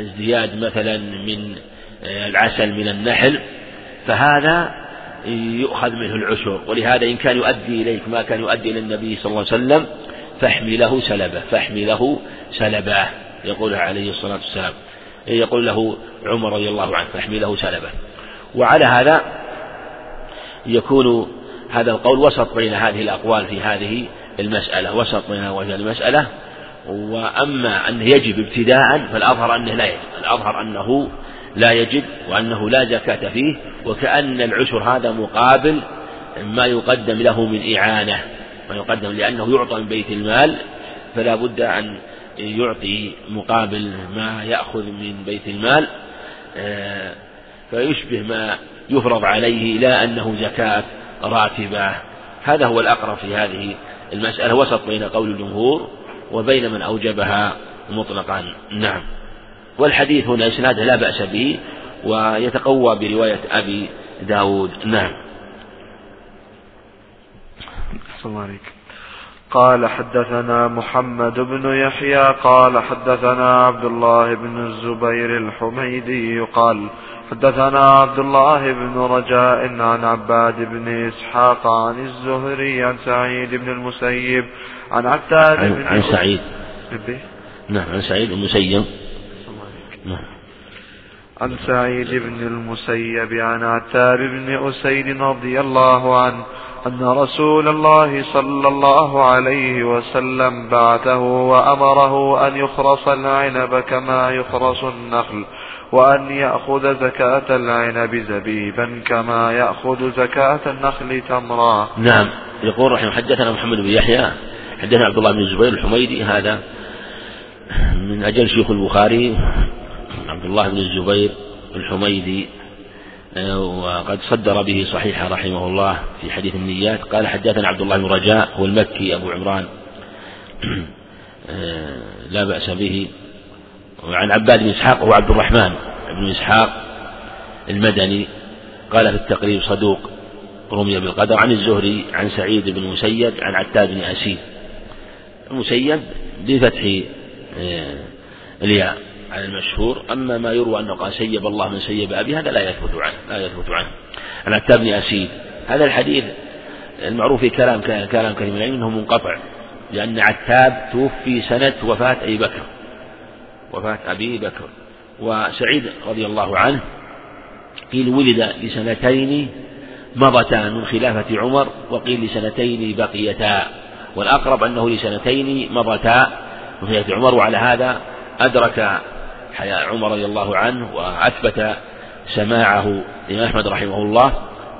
ازدياد مثلا من العسل من النحل فهذا يؤخذ منه العشر ولهذا إن كان يؤدي إليك ما كان يؤدي إلى النبي صلى الله عليه وسلم فاحمله سلبه فاحمله سلبه يقول عليه الصلاة والسلام. يقول له عمر رضي الله عنه فاحمله سلبه. وعلى هذا يكون هذا القول وسط بين هذه الأقوال في هذه المسألة وسط بين هذه المسألة. وأما أنه يجب ابتداء فالأظهر أنه لا يجب. الأظهر أنه لا يجب وأنه لا زكاة فيه وكأن العشر هذا مقابل ما يقدم له من إعانة. ما يقدم لأنه يعطى من بيت المال فلا بد أن يعطي مقابل ما يأخذ من بيت المال. آه، فيشبه ما يفرض عليه لا أنه زكاة راتبة. هذا هو الأقرب في هذه المسألة وسط بين قول الجمهور وبين من أوجبها مطلقا. نعم. والحديث هنا إسناده لا بأس به ويتقوى برواية أبي داود. نعم. قال حدثنا محمد بن يحيى قال حدثنا عبد الله بن الزبير الحميدي قال حدثنا عبد الله بن رجاء عن عباد بن إسحاق عن الزهري عن سعيد بن المسيب عن عتاد عن, بن عن سعيد. نعم عن سعيد المسيب. نعم. عن سعيد بن المسيب عن عتاب بن أسيد رضي الله عنه أن رسول الله صلى الله عليه وسلم بعثه وأمره أن يخرص العنب كما يخرص النخل. وأن يأخذ زكاة العنب زبيبا كما يأخذ زكاة النخل تمرا. نعم. يقول رحمه حدثنا محمد بن يحيى حدثنا عبد الله بن الزبير الحميدي هذا من أجل شيوخ البخاري عبد الله بن الزبير الحميدي وقد صدر به صحيح رحمه الله في حديث النيات. قال حدثنا عبد الله بن رجاء هو المكي أبو عمران. لا بأس به. وعن عباد بن إسحاق هو عبد الرحمن بن إسحاق المدني قال في التقريب صدوق رمي بالقدر عن الزهري عن سعيد بن مسيب عن عتاب بن أسيد. المسيب بفتح آه، الياء على المشهور. أما ما يروى أنه قال سيب الله من سيب أبي هذا لا يثبت عنه لا يثبت عنه. عن عتاب بن أسيد هذا الحديث المعروف في كلام كلام كريم العلم أنه منقطع لأن عتاب توفي سنة وفاة أبي بكر. وفاة أبي بكر وسعيد رضي الله عنه قيل ولد لسنتين مضتا من خلافة عمر وقيل لسنتين بقيتا والأقرب أنه لسنتين مضتا من خلافة عمر وعلى هذا أدرك حياة عمر رضي الله عنه وأثبت سماعه الإمام أحمد رحمه الله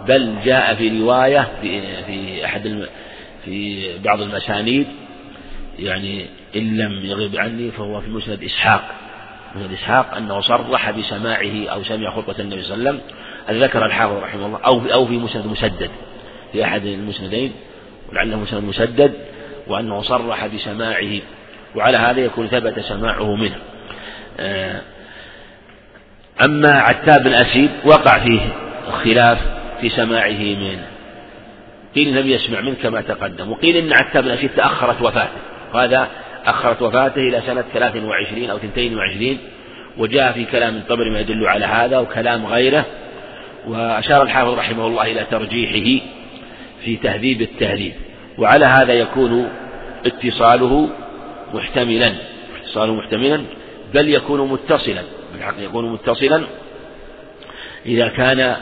بل جاء في رواية في, في أحد في بعض المسانيد يعني إن لم يغب عني فهو في مسند إسحاق. مسند إسحاق أنه صرح بسماعه أو سمع خطبة النبي صلى الله عليه وسلم ذكر الحافظ رحمه الله أو أو في مسند مسدد في أحد المسندين ولعله مسند مسدد وأنه صرح بسماعه وعلى هذا يكون ثبت سماعه منه. آه، أما عتاب بن أسيد وقع فيه خلاف في سماعه منه قيل لم يسمع منه كما تقدم وقيل إن عتاب بن أسيد تأخرت وفاته وهذا أخرت وفاته إلى سنة 23 أو 22 وجاء في كلام الطبري ما يدل على هذا وكلام غيره وأشار الحافظ رحمه الله إلى ترجيحه في تهذيب التهذيب وعلى هذا يكون اتصاله محتملا اتصاله محتملا بل يكون متصلا بالحق يكون متصلا إذا كان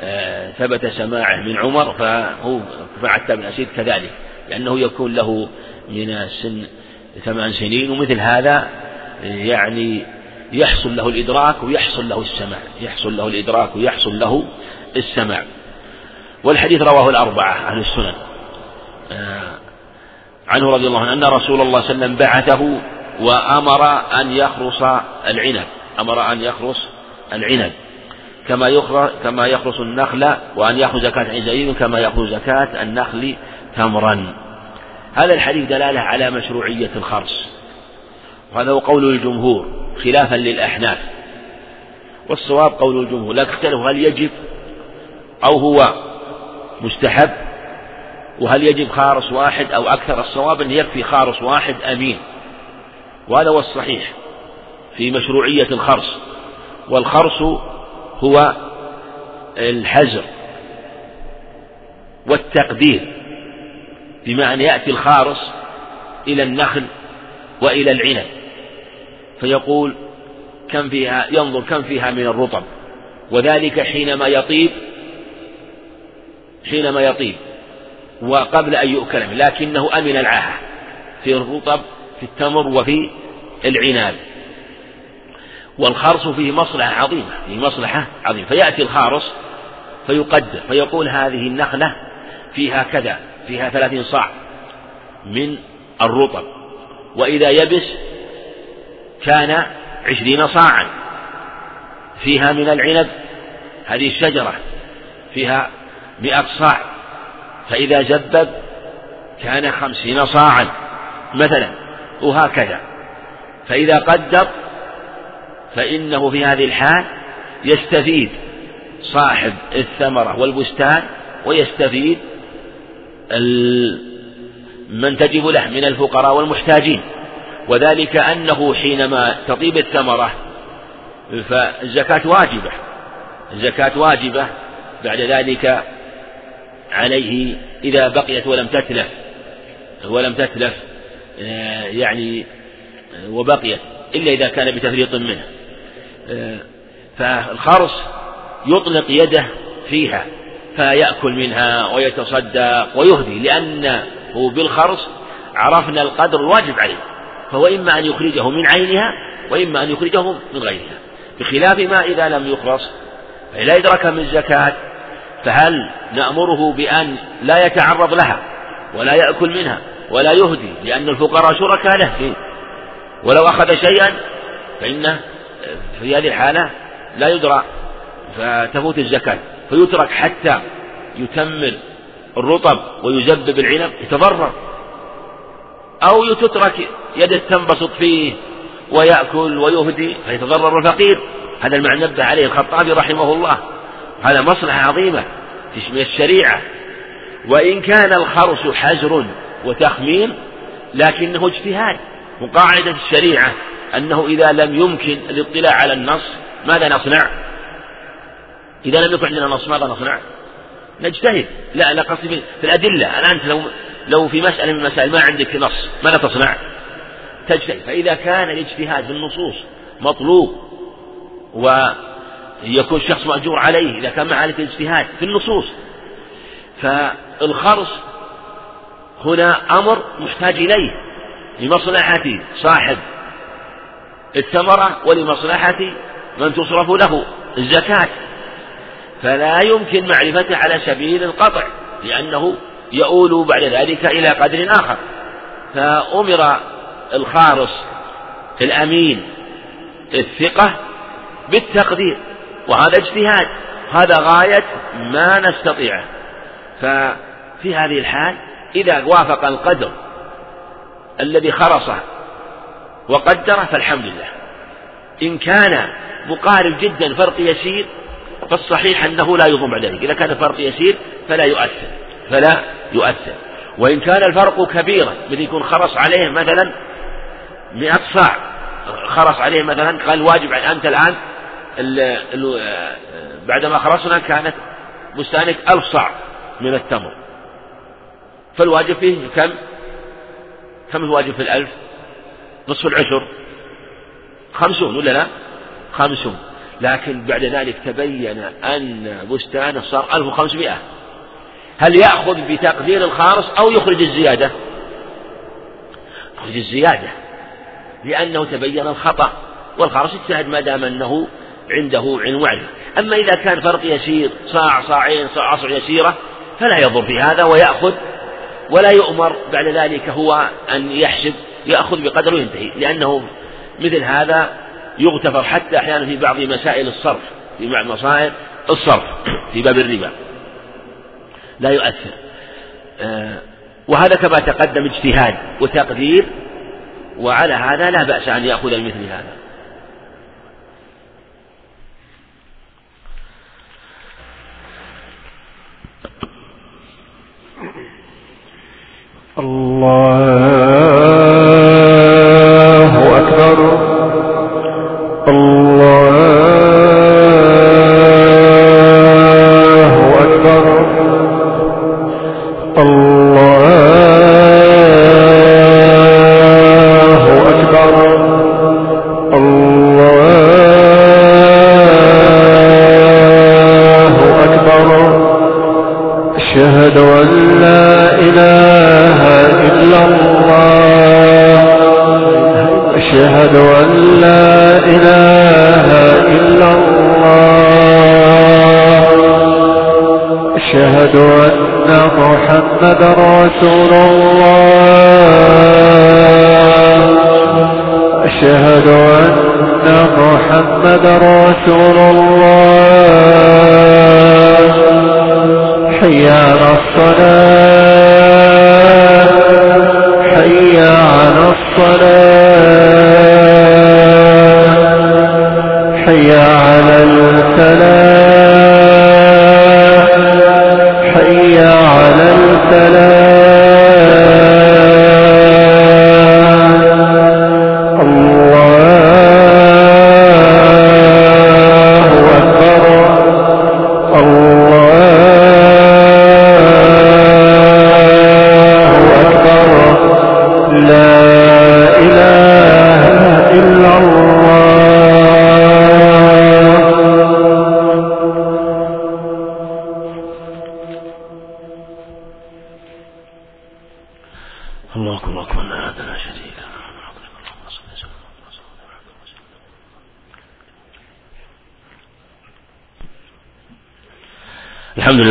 آه، ثبت سماعه من عمر فهو فعتاب بن أسيد كذلك لأنه يكون له من السن ثمان سنين ومثل هذا يعني يحصل له الإدراك ويحصل له السماع يحصل له الإدراك ويحصل له السماع. والحديث رواه الأربعة عن السنن. آه، عنه رضي الله عنه أن رسول الله صلى الله عليه وسلم بعثه وأمر أن يخرص العنب أمر أن يخرص العنب. كما يخرص كما يخرص النخل وأن يأخذ زكاة عزيز كما يأخذ زكاة النخل تمرا. هذا الحديث دلالة على مشروعية الخرص. وهذا هو قول الجمهور خلافا للأحناف. والصواب قول الجمهور لا تختلف هل يجب أو هو مستحب وهل يجب خارص واحد أو أكثر. الصواب أن يكفي خارص واحد أمين. وهذا هو الصحيح في مشروعية الخرص. والخرص هو الحزر والتقدير. بمعنى يأتي الخارص إلى النخل وإلى العنب فيقول كم فيها ينظر كم فيها من الرطب وذلك حينما يطيب حينما يطيب وقبل أن يؤكل لكنه أمن العاهة في الرطب في التمر وفي العناب. والخرص فيه مصلحة عظيمة فيه مصلحة عظيمة. فيأتي الخارص فيقدر فيقول هذه النخلة فيها كذا فيها ثلاثين صاع من الرطب وإذا يبس كان عشرين صاعا. فيها من العنب هذه الشجرة فيها مئة صاع. فإذا زبب كان خمسين صاعا مثلا وهكذا. فإذا قدر فإنه في هذه الحال يستفيد صاحب الثمرة والبستان ويستفيد من تجب له من الفقراء والمحتاجين. وذلك أنه حينما تطيب الثمرة فالزكاة واجبة. الزكاة واجبة بعد ذلك عليه إذا بقيت ولم تتلف ولم تتلف آه، يعني آه، وبقيت إلا إذا كان بتفريط منه. آه، فالخرص يطلق يده فيها. فيأكل منها ويتصدق ويهدي لأنه بالخرص عرفنا القدر الواجب عليه فهو إما أن يخرجه من عينها وإما أن يخرجه من غيرها بخلاف ما إذا لم يخرص فإذا أدرك من الزكاة فهل نأمره بأن لا يتعرض لها ولا يأكل منها ولا يهدي لأن الفقراء شركاء له فيه ولو أخذ شيئا فإنه في هذه الحالة لا يدرى فتفوت الزكاة. فيترك حتى يتمر الرطب ويزبب العنب يتضرر. أو تترك يده تنبسط فيه ويأكل ويهدي فيتضرر الفقير. هذا المعنى نبه عليه الخطابي رحمه الله. هذا مصلحة عظيمة من الشريعة. وإن كان الخرس حجر وتخمين لكنه اجتهاد. وقاعدة الشريعة أنه إذا لم يمكن الاطلاع على النص ماذا نصنع؟ إذا لم يكن عندنا نص ماذا نصنع؟ نجتهد. لا لا قصدي في الأدلة. الآن أنت لو لو في مسألة من المسائل ما عندك نص ماذا تصنع؟ تجتهد. فإذا كان الاجتهاد في النصوص مطلوب ويكون الشخص مأجور عليه إذا كان معالة الاجتهاد في النصوص. فالخرص هنا أمر محتاج إليه لمصلحة صاحب الثمرة ولمصلحة من تصرف له الزكاة. فلا يمكن معرفته على سبيل القطع لأنه يؤول بعد ذلك إلى قدر آخر. فأمر الخارص الأمين الثقة بالتقدير وهذا اجتهاد هذا غاية ما نستطيعه. ففي هذه الحال إذا وافق القدر الذي خرصه وقدره فالحمد لله. إن كان مقارب جدا فرق يسير فالصحيح أنه لا يضم بعد ذلك إذا كان الفرق يسير فلا يؤثر فلا يؤثر. وإن كان الفرق كبيرا مثل يكون خرص عليه مثلا مئة صاع خرص عليه مثلا قال واجب أنت الآن ال ال بعدما خرصنا كانت بستانك ألف صاع من التمر. فالواجب فيه كم؟ كم الواجب في الألف؟ نصف العشر. خمسون ولا لا؟ خمسون. لكن بعد ذلك تبين أن بستانه صار ألف وخمسمائة. هل يأخذ بتقدير الخارص أو يخرج الزيادة؟ يخرج الزيادة لأنه تبين الخطأ والخارص يجتهد ما دام أنه عنده علم وعلم. أما إذا كان فرق يسير صاع صاعين صاع عصر يسيرة فلا يضر في هذا ويأخذ ولا يؤمر. بعد ذلك هو أن يحسب يأخذ بقدر وينتهي لأنه مثل هذا يغتفر حتى أحيانا في بعض مسائل الصرف في بعض مسائل الصرف في باب الربا. لا يؤثر. آه، وهذا كما تقدم اجتهاد وتقدير وعلى هذا لا بأس أن يأخذ المثل هذا. الله رسول الله. أشهد أن محمد رسول الله. حي الصلاة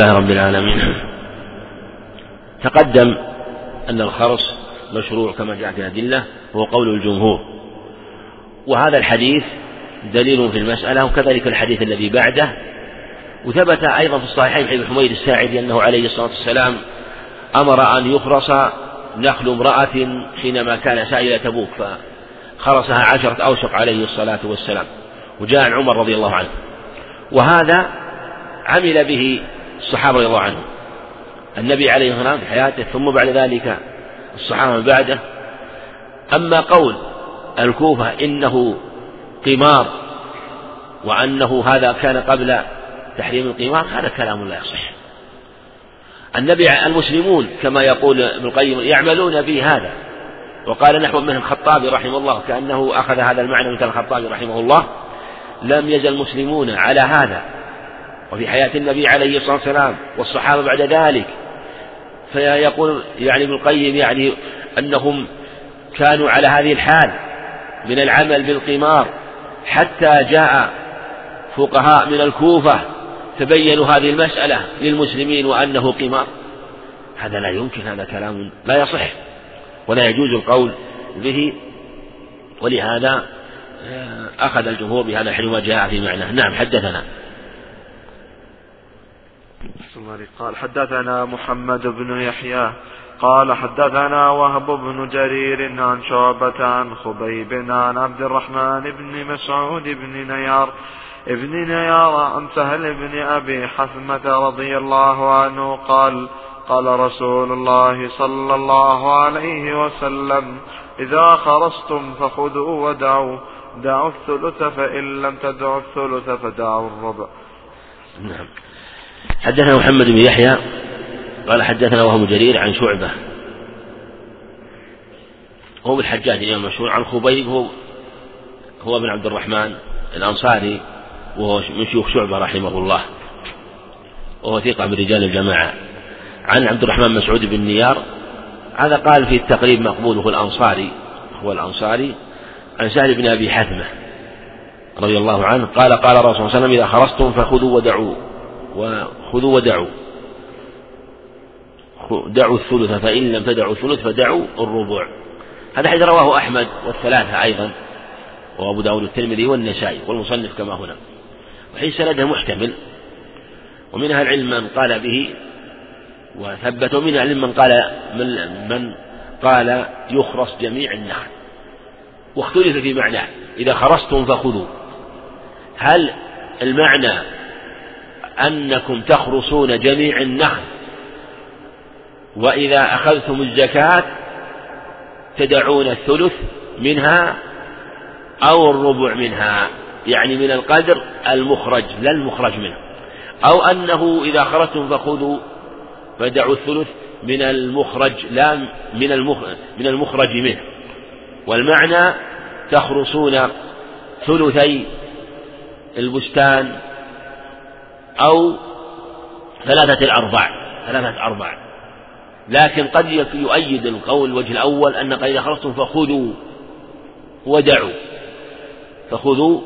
لله رب العالمين. تقدم أن الخرص مشروع كما جاء في الأدلة هو قول الجمهور. وهذا الحديث دليل في المسألة وكذلك الحديث الذي بعده. وثبت أيضا في الصحيحين حديث حميد الساعدي أنه عليه الصلاة والسلام أمر أن يخرص نخل امرأة حينما كان سائل تبوك فخرصها عشرة أوسق عليه الصلاة والسلام. وجاء عن عمر رضي الله عنه. وهذا عمل به الصحابة رضي الله عنهم. النبي عليه الصلاة والسلام في حياته ثم بعد ذلك الصحابة بعده. أما قول الكوفة إنه قمار وأنه هذا كان قبل تحريم القمار هذا كلام لا يصح. النبي المسلمون كما يقول ابن القيم يعملون به هذا. وقال نحو من الخطابي رحمه الله كأنه أخذ هذا المعنى مثل الخطابي رحمه الله. لم يزل المسلمون على هذا. وفي حياة النبي عليه الصلاة والسلام والصحابة بعد ذلك. فيقول يعني ابن القيم يعني أنهم كانوا على هذه الحال من العمل بالقمار حتى جاء فقهاء من الكوفة تبينوا هذه المسألة للمسلمين وأنه قمار. هذا لا يمكن هذا كلام لا يصح ولا يجوز القول به. ولهذا آه، أخذ الجمهور بهذا حينما جاء في معناه. نعم حدثنا. قال حدثنا محمد بن يحيى. قال حدثنا وهب بن جرير عن شعبة عن خبيب عن عبد الرحمن بن مسعود بن نيار. ابن نيار عن سهل بن أبي حثمة رضي الله عنه قال قال رسول الله صلى الله عليه وسلم إذا خرجتم فخذوا ودعوا دعوا الثلث فإن لم تدعوا الثلث فدعوا الربع. نعم. حدثنا محمد بن يحيى قال حدثنا وهم جرير عن شعبة. هو الحجاج الإمام المشهور عن خبيب هو هو بن عبد الرحمن الأنصاري وهو من شيوخ شعبة رحمه الله وهو ثقة من رجال الجماعة. عن عبد الرحمن مسعود بن نيار هذا قال في التقريب مقبول هو الأنصاري هو الأنصاري. عن سهل بن أبي حثمة رضي الله عنه قال قال الرسول صلى الله عليه وسلم إذا خرجتم فخذوا ودعوا. وخذوا ودعوا. دعوا الثلث فإن لم تدعوا الثلث فدعوا الربع. هذا حديث رواه أحمد والثلاثة أيضا وأبو داود الترمذي والنسائي والمصنف كما هنا. وحيث سنده محتمل. ومن أهل العلم من قال به وثبت ومن أهل العلم من قال من, من قال يخرص جميع النخل. واختلف في معناه. إذا خرصتم فخذوا. هل المعنى أنكم تخرصون جميع النخل وإذا أخذتم الزكاة تدعون الثلث منها أو الربع منها يعني من القدر المخرج لا المخرج منه. أو أنه إذا خرجتم فخذوا فدعوا الثلث من المخرج لا من من المخرج منه. والمعنى تخرصون ثلثي البستان أو ثلاثة الأرباع ثلاثة أرباع. لكن قد يؤيد القول الوجه الأول أن إذا خرجتم فخذوا ودعوا. فخذوا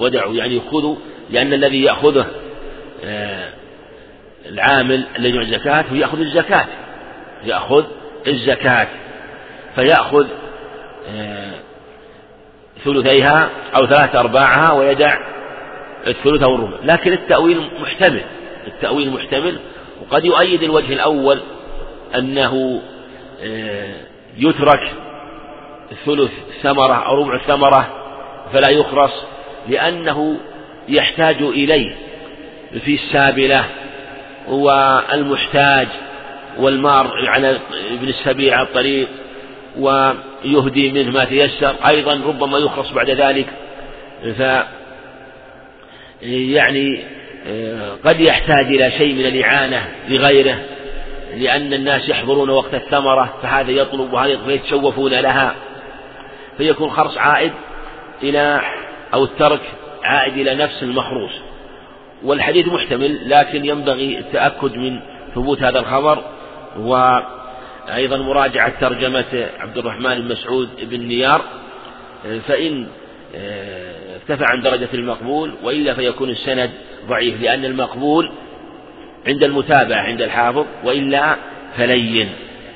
ودعوا. يعني خذوا لأن الذي يأخذه آه، العامل الذي يجمع الزكاة هو يأخذ الزكاة. يأخذ الزكاة. فيأخذ آه، ثلثيها أو ثلاثة أرباعها ويدع الثلث أو الربع. لكن التأويل محتمل. التأويل محتمل. وقد يؤيد الوجه الأول أنه آه، يترك ثلث ثمرة أو ربع الثمرة فلا يخرص لأنه يحتاج إليه في السابلة والمحتاج والمار على ابن السبيل على الطريق يهدي منه ما تيسر. أيضا ربما يخلص بعد ذلك. يعني قد يحتاج إلى شيء من الإعانة لغيره لأن الناس يحضرون وقت الثمرة فهذا يطلب وهذا فيتشوفون لها. فيكون خرص عائد إلى أو الترك عائد إلى نفس المخروص. والحديث محتمل لكن ينبغي التأكد من ثبوت هذا الخبر. وأيضا مراجعة ترجمة عبد الرحمن بن مسعود بن نيار فإن ارتفع عن درجة المقبول وإلا فيكون السند ضعيف لأن المقبول عند المتابعة عند الحافظ وإلا فلين.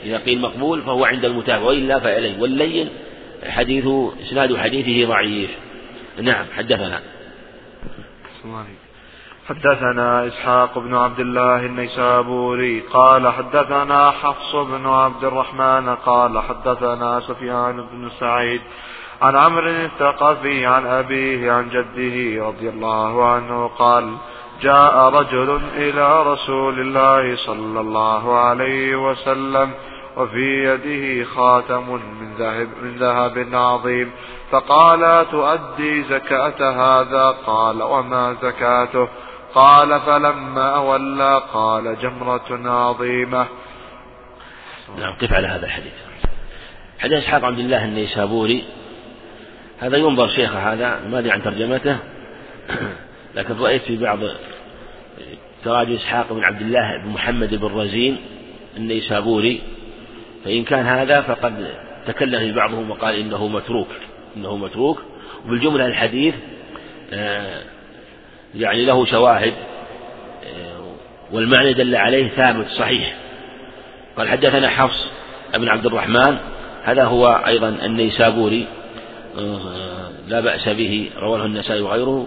إذا قيل مقبول فهو عند المتابعة وإلا فلين. واللين حديث إسناد حديثه ضعيف. نعم حدثنا. حدثنا إسحاق بن عبد الله النيسابوري قال حدثنا حفص بن عبد الرحمن قال حدثنا سفيان بن سعيد عن عمرو الثقفي عن أبيه عن جده رضي الله عنه قال جاء رجل إلى رسول الله صلى الله عليه وسلم وفي يده خاتم من ذهب, من ذهب عظيم فقال تؤدي زكاة هذا؟ قال وما زكاته؟ قال فلما أولى قال جمرة عظيمة. نعم قف على هذا الحديث. حديث إسحاق عبد الله النيسابوري هذا ينظر شيخه هذا ما أدري عن ترجمته. لكن رأيت في بعض تراجم إسحاق بن عبد الله بن محمد بن رزين النيسابوري فإن كان هذا فقد تكلم بعضهم وقال إنه متروك إنه متروك. وبالجملة الحديث آه، يعني له شواهد آه، والمعنى دل عليه ثابت صحيح. قال حدثنا حفص بن عبد الرحمن هذا هو أيضا النيسابوري. لا بأس به رواه النسائي وغيره.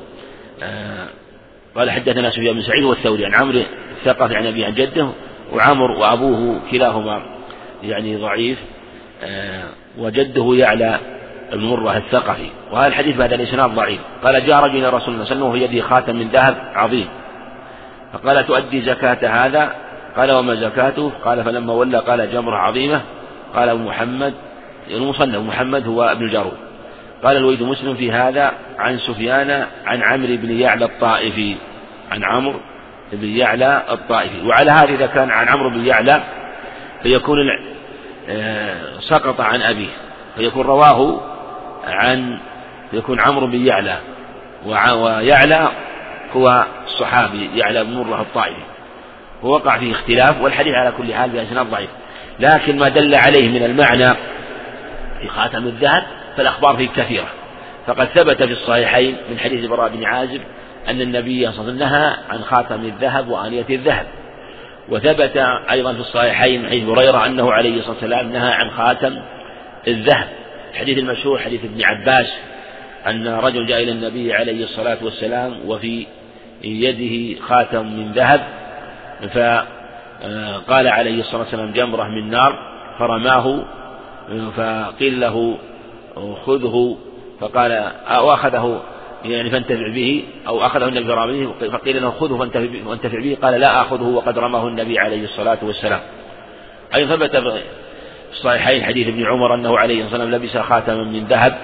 قال حدثنا سفيان بن سعيد والثوري عن عمرو الثقفي عن أبي عن جده وعمر وأبوه كلاهما يعني ضعيف. وجده يعلى بن مرة الثقفي. وهذا الحديث بعد الإسناد ضعيف. قال جاء رجل إلى رسول الله صلى الله عليه وسلم وفي يده خاتم من ذهب عظيم. فقال تؤدي زكاة هذا؟ قال وما زكاته؟ قال فلما ولى قال جمرة عظيمة. قال أبو محمد المصنف محمد هو ابن الجارود قال الوليد مسلم في هذا عن سفيان عن عمرو بن يعلى الطائفي عن عمرو بن يعلى الطائفي. وعلى هذا إذا كان عن عمرو بن يعلى فيكون آه، سقط عن أبيه فيكون رواه عن يكون عمرو بن يعلى. ويعلى هو الصحابي يعلى بن مرة الطائفي. ووقع فيه اختلاف والحديث على كل حال بأسناد ضعيف. لكن ما دل عليه من المعنى في خاتم الذهب فالأخبار فيه كثيرة. فقد ثبت في الصحيحين من حديث براء بن عازب أن النبي صلى الله عليه وسلم نهى عن خاتم الذهب وآنية الذهب. وثبت أيضا في الصحيحين من حديث هريرة أنه عليه الصلاة والسلام نهى عن خاتم الذهب. الحديث المشهور حديث ابن عباس أن رجل جاء إلى النبي عليه الصلاة والسلام وفي يده خاتم من ذهب. فقال عليه الصلاة والسلام جمرة من نار فرماه فقيل له خذه فقال أو أخذه يعني فانتفع به أو أخذه النبي فرماه فقيل له خذه فانتفع به قال لا آخذه وقد رماه النبي عليه الصلاة والسلام. أي ثبت الصحيحين حديث ابن عمر أنه عليه الصلاة والسلام لبس خاتما من ذهب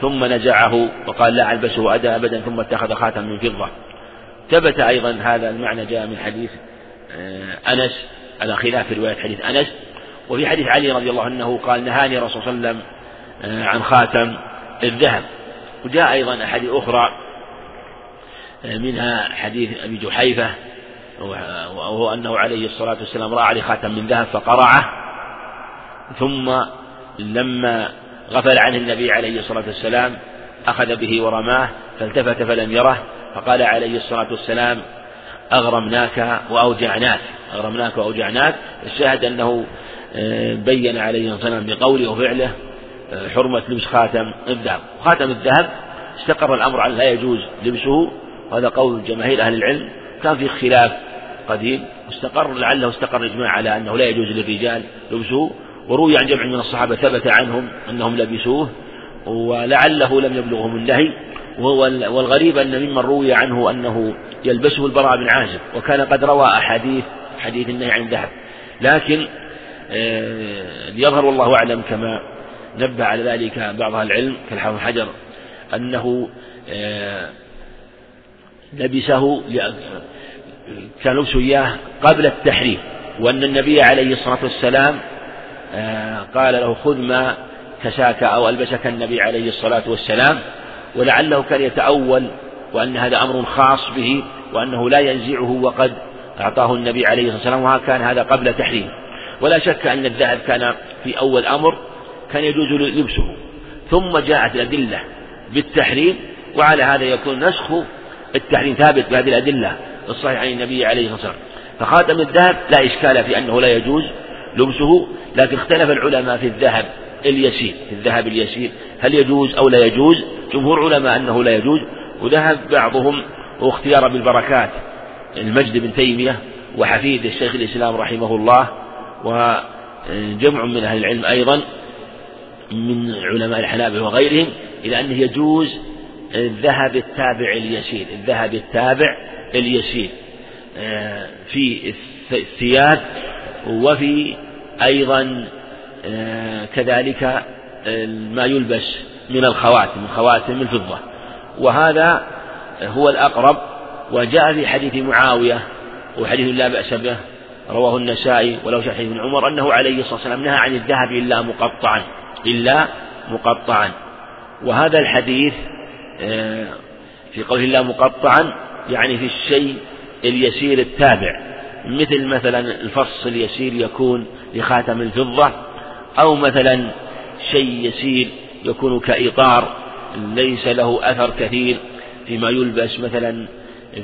ثم نزعه وقال لا ألبسه أدا أبدا ثم اتخذ خاتما من فضة. ثبت أيضا هذا المعنى جاء من حديث آه، أنس على خلاف رواية حديث أنس وفي حديث علي رضي الله عنه قال نهاني الرسول صلى الله عليه وسلم عن خاتم الذهب. وجاء أيضا أحاديث أخرى آه، منها حديث أبي جحيفة وهو أنه عليه الصلاة والسلام رأى علي خاتم من ذهب فقرعه ثم لما غفل عنه النبي عليه الصلاة والسلام أخذ به ورماه فالتفت فلم يره فقال عليه الصلاة والسلام أغرمناك وأوجعناك أغرمناك وأوجعناك. الشاهد أنه آه، بين عليه الصلاة والسلام بقوله وفعله آه، حرمة لبس خاتم الذهب. خاتم الذهب استقر الأمر على لا يجوز لبسه. وهذا قول جماهير أهل العلم. كان في خلاف قديم. واستقر لعله استقر الإجماع على أنه لا يجوز للرجال لبسه. وروي عن جمع من الصحابة ثبت عنهم أنهم لبسوه. ولعله لم يبلغهم النهي. والغريب أن ممن روي عنه أنه يلبسه البراء بن عازب. وكان قد روى أحاديث حديث النهي عن الذهب. لكن آه، ليظهر والله أعلم كما نبه على ذلك بعض أهل العلم كالحافظ حجر أنه آه، لبسه كان لبسه إياه قبل التحريم وأن النبي عليه الصلاة والسلام آه، قال له خذ ما كساك أو ألبسك النبي عليه الصلاة والسلام ولعله كان يتأول وأن هذا أمر خاص به وأنه لا ينزعه وقد أعطاه النبي عليه الصلاة والسلام وكان هذا قبل تحريمه ولا شك أن الذهب كان في أول أمر كان يجوز لبسه. ثم جاءت الأدلة بالتحريم وعلى هذا يكون نسخ التحريم ثابت بهذه الأدلة الصحيحة عن النبي عليه الصلاة والسلام. فخاتم الذهب لا إشكال في أنه لا يجوز لبسه لكن اختلف العلماء في الذهب اليسير. في الذهب اليسير هل يجوز أو لا يجوز؟ جمهور علماء أنه لا يجوز. وذهب بعضهم واختيار بالبركات. المجد بن تيمية وحفيد الشيخ الإسلام رحمه الله وجمع من أهل العلم أيضا. من علماء الحنابلة وغيرهم إلى أنه يجوز الذهب التابع اليسير الذهب التابع اليسير آه، في الثياب وفي أيضا آه، كذلك ما يلبس من الخواتم من خواتم الفضة. وهذا هو الأقرب. وجاء في حديث معاوية وحديث لا بأس به رواه النسائي ولو حديث ابن عمر أنه عليه الصلاة والسلام نهى عن الذهب إلا مقطعا. إلا مقطعا. وهذا الحديث آه، في قوله إلا مقطعا يعني في الشيء اليسير التابع. مثل مثلا الفص اليسير يكون لخاتم الفضة أو مثلا شيء يسير يكون كإطار ليس له أثر كثير فيما يلبس مثلا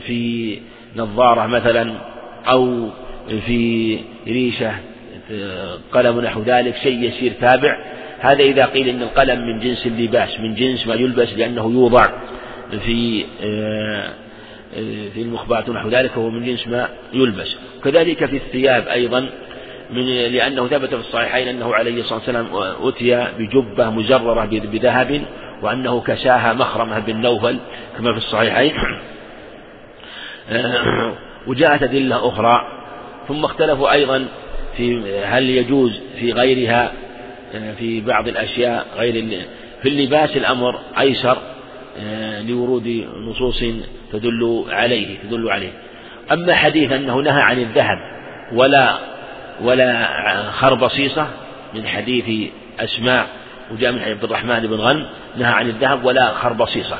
في نظارة مثلا أو في ريشة قلم نحو ذلك شيء يسير تابع. هذا إذا قيل إن القلم من جنس اللباس من جنس ما يلبس لأنه يوضع في آه، في المخبات ونحو ذلك وهو من جنس ما يلبس. كذلك في الثياب أيضا من لأنه ثبت في الصحيحين أنه عليه الصلاة والسلام أتي بجبة مزررة بذهب وأنه كساها مخرمة بن نوفل كما في الصحيحين. وجاءت أدلة أخرى ثم اختلفوا أيضا في هل يجوز في غيرها في بعض الأشياء غير في اللباس الأمر أيسر لورود نصوص تدل عليه تدل عليه. أما حديث أنه نهى عن الذهب ولا ولا خربصيصة من حديث أسماء وجاء من عبد الرحمن بن غن نهى عن الذهب ولا خربصيصة.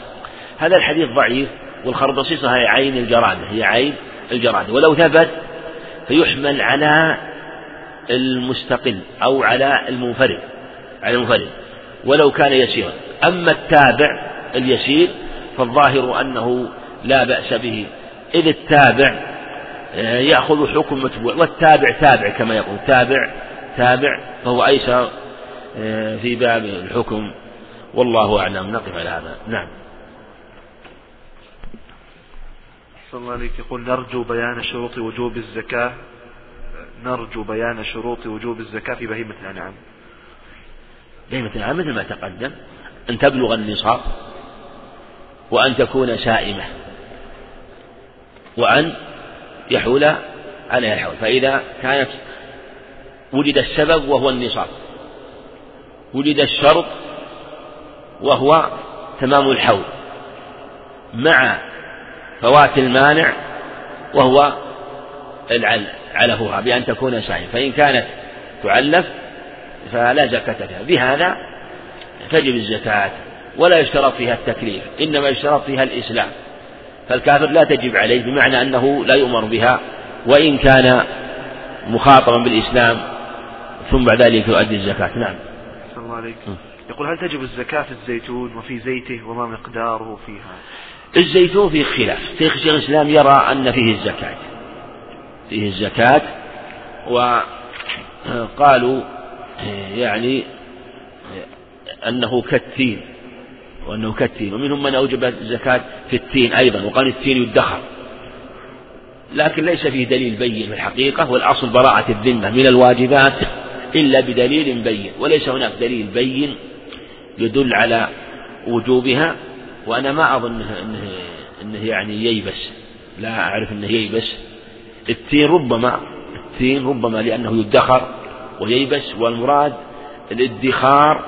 هذا الحديث ضعيف والخربصيصة هي عين الجرادة هي عين الجرادة ولو ثبت فيحمل على المستقل أو على المنفرد على المنفرد ولو كان يسيرا. أما التابع اليسير فالظاهر أنه لا بأس به. إذ التابع آه، يأخذ حكم متبوع والتابع تابع كما يقول تابع تابع فهو أيسر آه، في باب الحكم. والله أعلم. نقف على هذا. نعم. صلى الله عليك يقول نرجو بيان شروط وجوب الزكاة نرجو بيان شروط وجوب الزكاة في بهيمة الأنعام. بهيمة الأنعام مثل ما تقدم أن تبلغ النصاب وأن تكون سائمة وأن يحول عليها الحول. فإذا كانت وجد السبب وهو النصاب وجد الشرط وهو تمام الحول مع فوات المانع وهو علفها بأن تكون سائمة فإن كانت تعلف فلا زكاة فيها. بهذا تجب الزكاة ولا يشترط فيها التكليف إنما يشترط فيها الإسلام. فالكافر لا تجب عليه بمعنى أنه لا يؤمر بها وإن كان مخاطبا بالإسلام ثم بعد ذلك يؤدي الزكاة. نعم. الله عليك. يقول هل تجب الزكاة في الزيتون وفي زيته وما مقداره فيها؟ الزيتون فيه خلاف. شيخ الإسلام يرى أن فيه الزكاة. فيه الزكاة وقالوا يعني أنه كالتين وأنه كالتين ومنهم من أوجب الزكاة في التين أيضا وقال التين يدخر. لكن ليس فيه دليل بين في الحقيقة والأصل براعة الذمة من الواجبات إلا بدليل بين. وليس هناك دليل بين يدل على وجوبها وأنا ما أظن أنه, أنه يعني ييبس. لا أعرف أنه ييبس. التين ربما التين ربما لأنه يدخر وييبس والمراد الادخار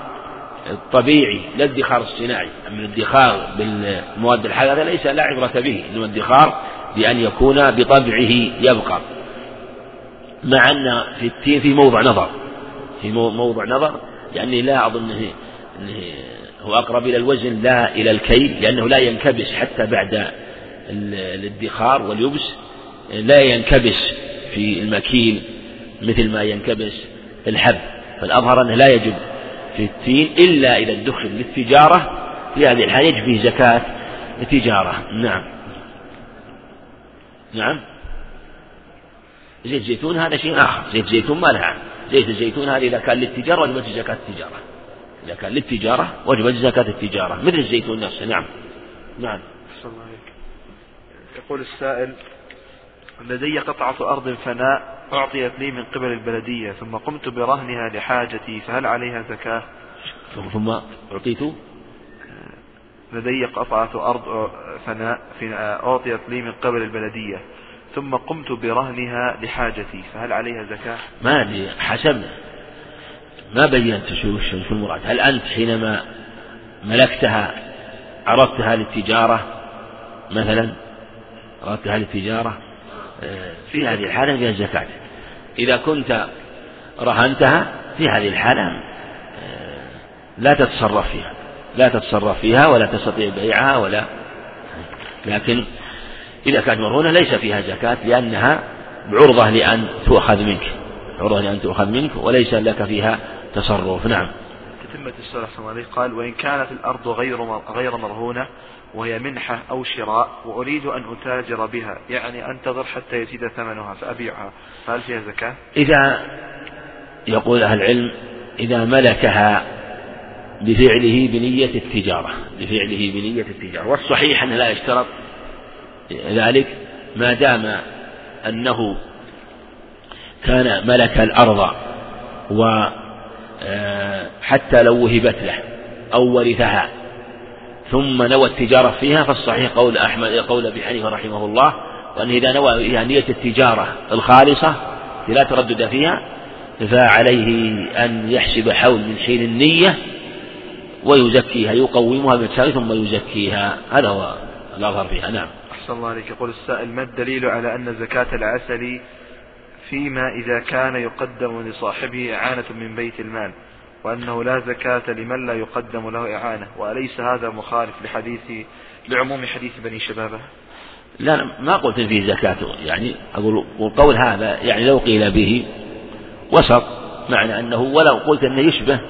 الطبيعي لا الادخار الصناعي. أما الادخار بالمواد الحادثة ليس لا عبرة به إنما الادخار بأن يكون بطبعه يبقى. مع أن في التين في موضع نظر في موضع نظر يعني لا أظن أنه, هو أقرب إلى الوزن لا إلى الكيل لأنه لا ينكبس حتى بعد الادخار واليبس. لا ينكبس في المكيل مثل ما ينكبس الحب. فالأظهر أنه لا يجب في التين إلا إذا ادخر للتجارة. في هذه الحالة يجب فيه زكاة التجارة. نعم. نعم. زيت زيتون هذا شيء آخر. زيت زيتون ما لها زيت الزيتون هذا إذا كان للتجارة وجبت زكاة التجارة. إذا كان للتجارة وجبت زكاة التجارة. مثل الزيتون نفسه. نعم. نعم. يقول السائل لدي قطعة أرض فناء أعطيت لي من قبل البلدية ثم قمت برهنها لحاجتي فهل عليها زكاة؟ ثم أعطيت؟ لدي قطعة أرض فناء أعطيت لي من قبل البلدية ثم قمت برهنها لحاجتي فهل عليها زكاة؟ ما أدري حسب ما بينت شو شو المراد. هل أنت حينما ملكتها عرضتها للتجارة مثلا؟ عرضتها للتجارة؟ في هذه الحالة فيها الزكاة إذا كنت رهنتها في هذه الحالة آه، لا تتصرف فيها. لا تتصرف فيها ولا تستطيع بيعها ولا لكن إذا كانت مرهونة ليس فيها زكاة لأنها عرضة لأن تؤخذ منك. عرضة لأن تؤخذ منك وليس لك فيها تصرف. نعم. تتمة السؤال قال وإن كانت الأرض غير غير مرهونة وهي منحة أو شراء وأريد أن أتاجر بها. يعني أنتظر حتى يزيد ثمنها فأبيعها. فهل فيها زكاة؟ إذا يقول أهل العلم إذا ملكها بفعله بنية التجارة. بفعله بنية التجارة. والصحيح أنه لا يشترط ذلك ما دام أنه كان ملك الأرض وحتى آه، لو وهبت له أو ورثها. ثم نوى التجارة فيها فالصحيح قول أحمد قول أبي حنيفة رحمه الله وأن إذا نوى فيها نية التجارة الخالصة لا تردد فيها فعليه أن يحسب حول من حين النية ويزكيها يقومها بالتالي ثم يزكيها. هذا هو الأظهر فيها. نعم. أحسن الله عليك. يقول السائل ما الدليل على أن زكاة العسل فيما إذا كان يقدم لصاحبه إعانة من بيت المال؟ وأنه لا زكاة لمن لا يقدم له إعانة. وأليس هذا مخالف لحديث لعموم حديث بني شبابة؟ لا ما قلت فيه زكاة. يعني أقول والقول هذا يعني لو قيل به وسط معنى أنه ولو قلت أنه يشبه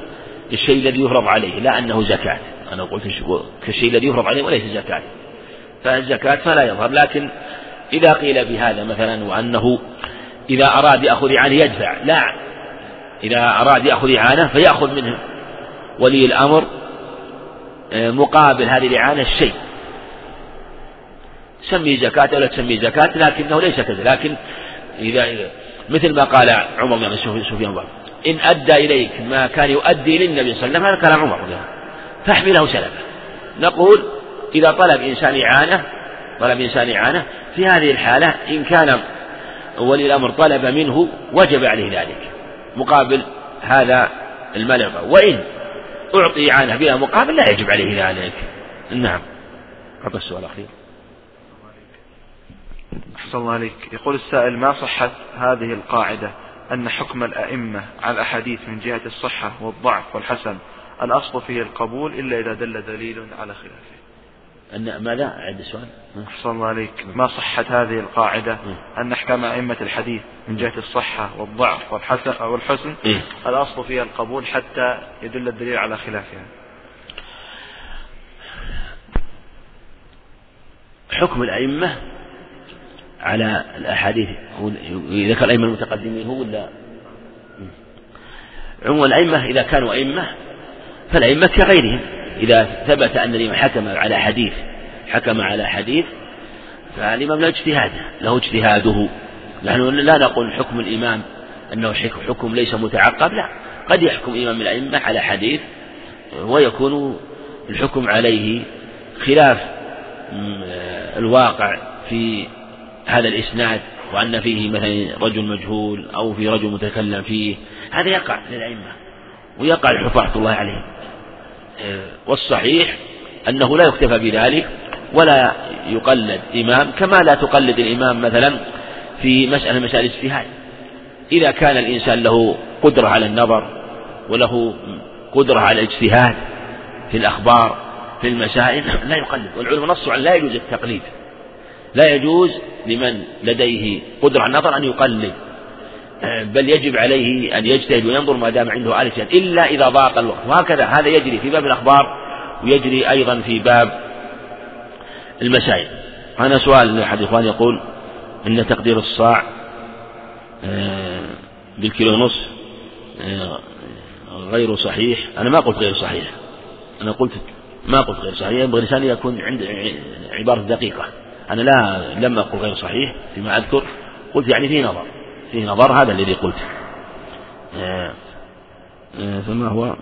الشيء الذي يفرض عليه لا أنه زكاة. أنا قلت كالشيء الذي يفرض عليه وليس زكاة. فالزكاة فلا يظهر. لكن إذا قيل بهذا مثلا وأنه إذا أراد يأخذ إعانة يدفع لا إذا أراد يأخذ إعانة فيأخذ منه. ولي الأمر آه، مقابل هذه الإعانة الشيء. سمي زكاة أو لا تسمي زكاة لكنه ليس كذا لكن إذا مثل ما قال عمر بن سفيان إن أدى إليك ما كان يؤدي للنبي صلى الله عليه وسلم هذا كلام عمر فاحمله سلفا. نقول إذا طلب إنسان إعانة طلب إنسان إعانة في هذه الحالة إن كان ولي الأمر طلب منه وجب عليه ذلك. مقابل هذا المال وإن أعطي إعانة بلا مقابل لا يجب عليه ذلك. نعم. هذا السؤال الأخير أحسن الله عليك. يقول السائل ما صحة هذه القاعدة أن حكم الأئمة على الأحاديث من جهة الصحة والضعف والحسن الأصل فيه القبول إلا إذا دل دليل على خلافه؟ أن ماذا؟ عند السؤال أحسن الله عليك. ما صحة هذه القاعدة؟ أن أحكام أئمة الحديث من جهة الصحة والضعف والحسن والحسن. الأصل فيها القبول حتى يدل الدليل على خلافها. حكم الأئمة على الأحاديث. ذكر الأئمة المتقدمين هو ولا؟ عموما الأئمة إذا كانوا أئمة فالأئمة كغيرهم. إذا ثبت أن الإمام حكم على حديث حكم على حديث فالإمام له اجتهاده له اجتهاده. نحن لا نقول حكم الإمام أنه حكم ليس متعقب لا. قد يحكم إمام الأئمة على حديث ويكون الحكم عليه خلاف الواقع في هذا الإسناد وأن فيه مثلا رجل مجهول أو في رجل متكلم فيه. هذا يقع للأئمة ويقع الحفاظ الله عليهم. والصحيح أنه لا يكتفى بذلك ولا يقلد إمام كما لا تقلد الإمام مثلا في مسألة مسائل الاجتهاد إذا كان الإنسان له قدرة على النظر وله قدرة على الاجتهاد في الأخبار في المسائل لا يقلد. والعلماء نصوا على لا يجوز التقليد. لا يجوز لمن لديه قدرة على النظر أن يقلد. بل يجب عليه أن يجتهد وينظر ما دام عنده آلة إلا إذا ضاق الوقت. وهكذا هذا يجري في باب الأخبار ويجري أيضا في باب المسائل. أنا سؤال لأحد الإخوان يقول إن تقدير الصاع آه، بالكيلو ونصف آه، غير صحيح. أنا ما قلت غير صحيح. أنا قلت ما قلت غير صحيح. ينبغي الإنسان يكون عند عبارة دقيقة. أنا لا لم أقل غير صحيح فيما أذكر قلت يعني فيه نظر. فيه نظر هذا الذي قلت. آه، فما هو؟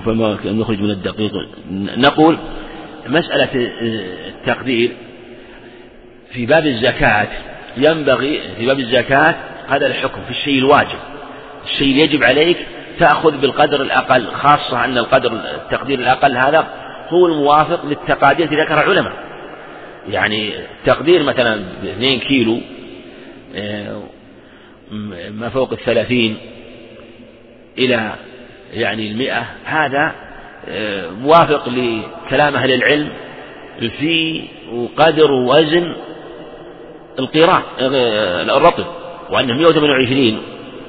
فما نخرج من الدقيق. نقول مسألة التقدير في باب الزكاة. ينبغي في باب الزكاة هذا الحكم في الشيء الواجب. الشيء اللي يجب عليك تأخذ بالقدر الأقل خاصة أن القدر التقدير الأقل هذا هو الموافق للتقادير التي ذكرها العلماء. يعني تقدير مثلا 2 كيلو آه، ما فوق الثلاثين إلى يعني المئة هذا آه، موافق لكلام أهل العلم في قدر وزن القيراط آه، الرطب وأنه 128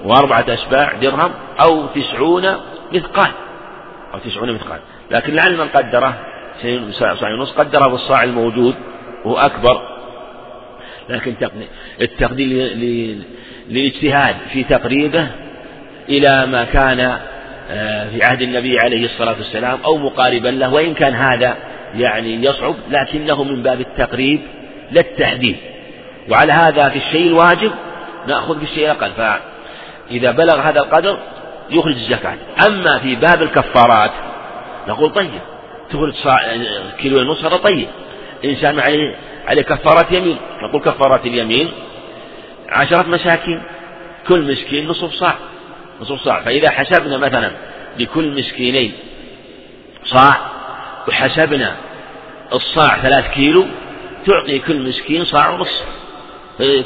وأربعة أشباع درهم أو تسعون مثقال أو تسعون مثقال. لكن لعل من قدره صاع ونص قدره بالصاع الموجود. وهو أكبر. لكن التقدير للاجتهاد في تقريبه إلى ما كان آه، في عهد النبي عليه الصلاة والسلام أو مقاربا له وإن كان هذا يعني يصعب لكنه من باب التقريب لا التحديد وعلى هذا في الشيء الواجب نأخذ بالشيء الأقل فإذا بلغ هذا القدر يخرج الزكاة. أما في باب الكفارات نقول طيب تخرج كيلو ونصف هذا طيب. إنسان عليه عليه كفارات يمين نقول كفارات اليمين. عشرة مساكين. كل مسكين نصف صاع. نصف صاع. فإذا حسبنا مثلا لكل مسكينين صاع وحسبنا الصاع ثلاث كيلو تعطي كل مسكين صاع ونص.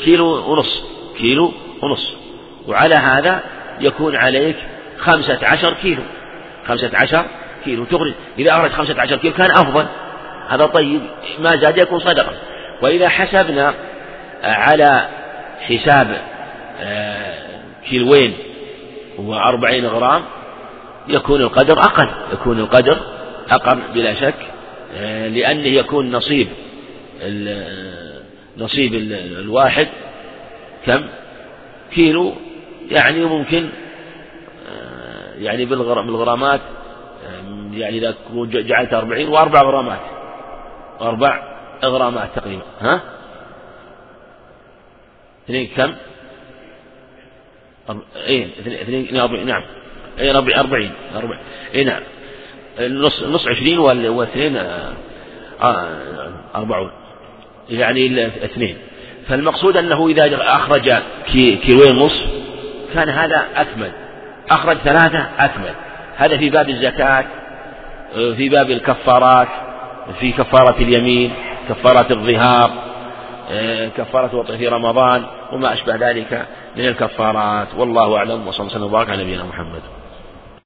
كيلو ونص. كيلو ونص. وعلى هذا يكون عليك خمسة عشر كيلو. خمسة عشر كيلو تخرج إذا أخرج خمسة عشر كيلو كان أفضل. هذا طيب ما زاد يكون صدقة. وإذا حسبنا على حساب آه، كيلوين وأربعين غرام يكون القدر أقل يكون القدر أقل بلا شك آه، لأنه يكون نصيب نصيب الواحد كم؟ كيلو يعني ممكن آه، يعني بالغرامات يعني إذا جعلت أربعين وأربع غرامات. أربع غرامات تقريبا ها؟ اثنين كم؟ إيه اثنين نعم. إيه أربعين أربعين إيه نعم. النص نص عشرين واثنين آه، آه، أربعون. يعني اثنين. فالمقصود أنه إذا أخرج كيلوين نصف كان هذا أكمل. أخرج ثلاثة أكمل. هذا في باب الزكاة آه، في باب الكفارات في كفارة اليمين كفارة الظهار كفارة وطئ في رمضان وما أشبه ذلك من الكفارات. والله أعلم وصلى الله وسلم وبارك على نبينا محمد.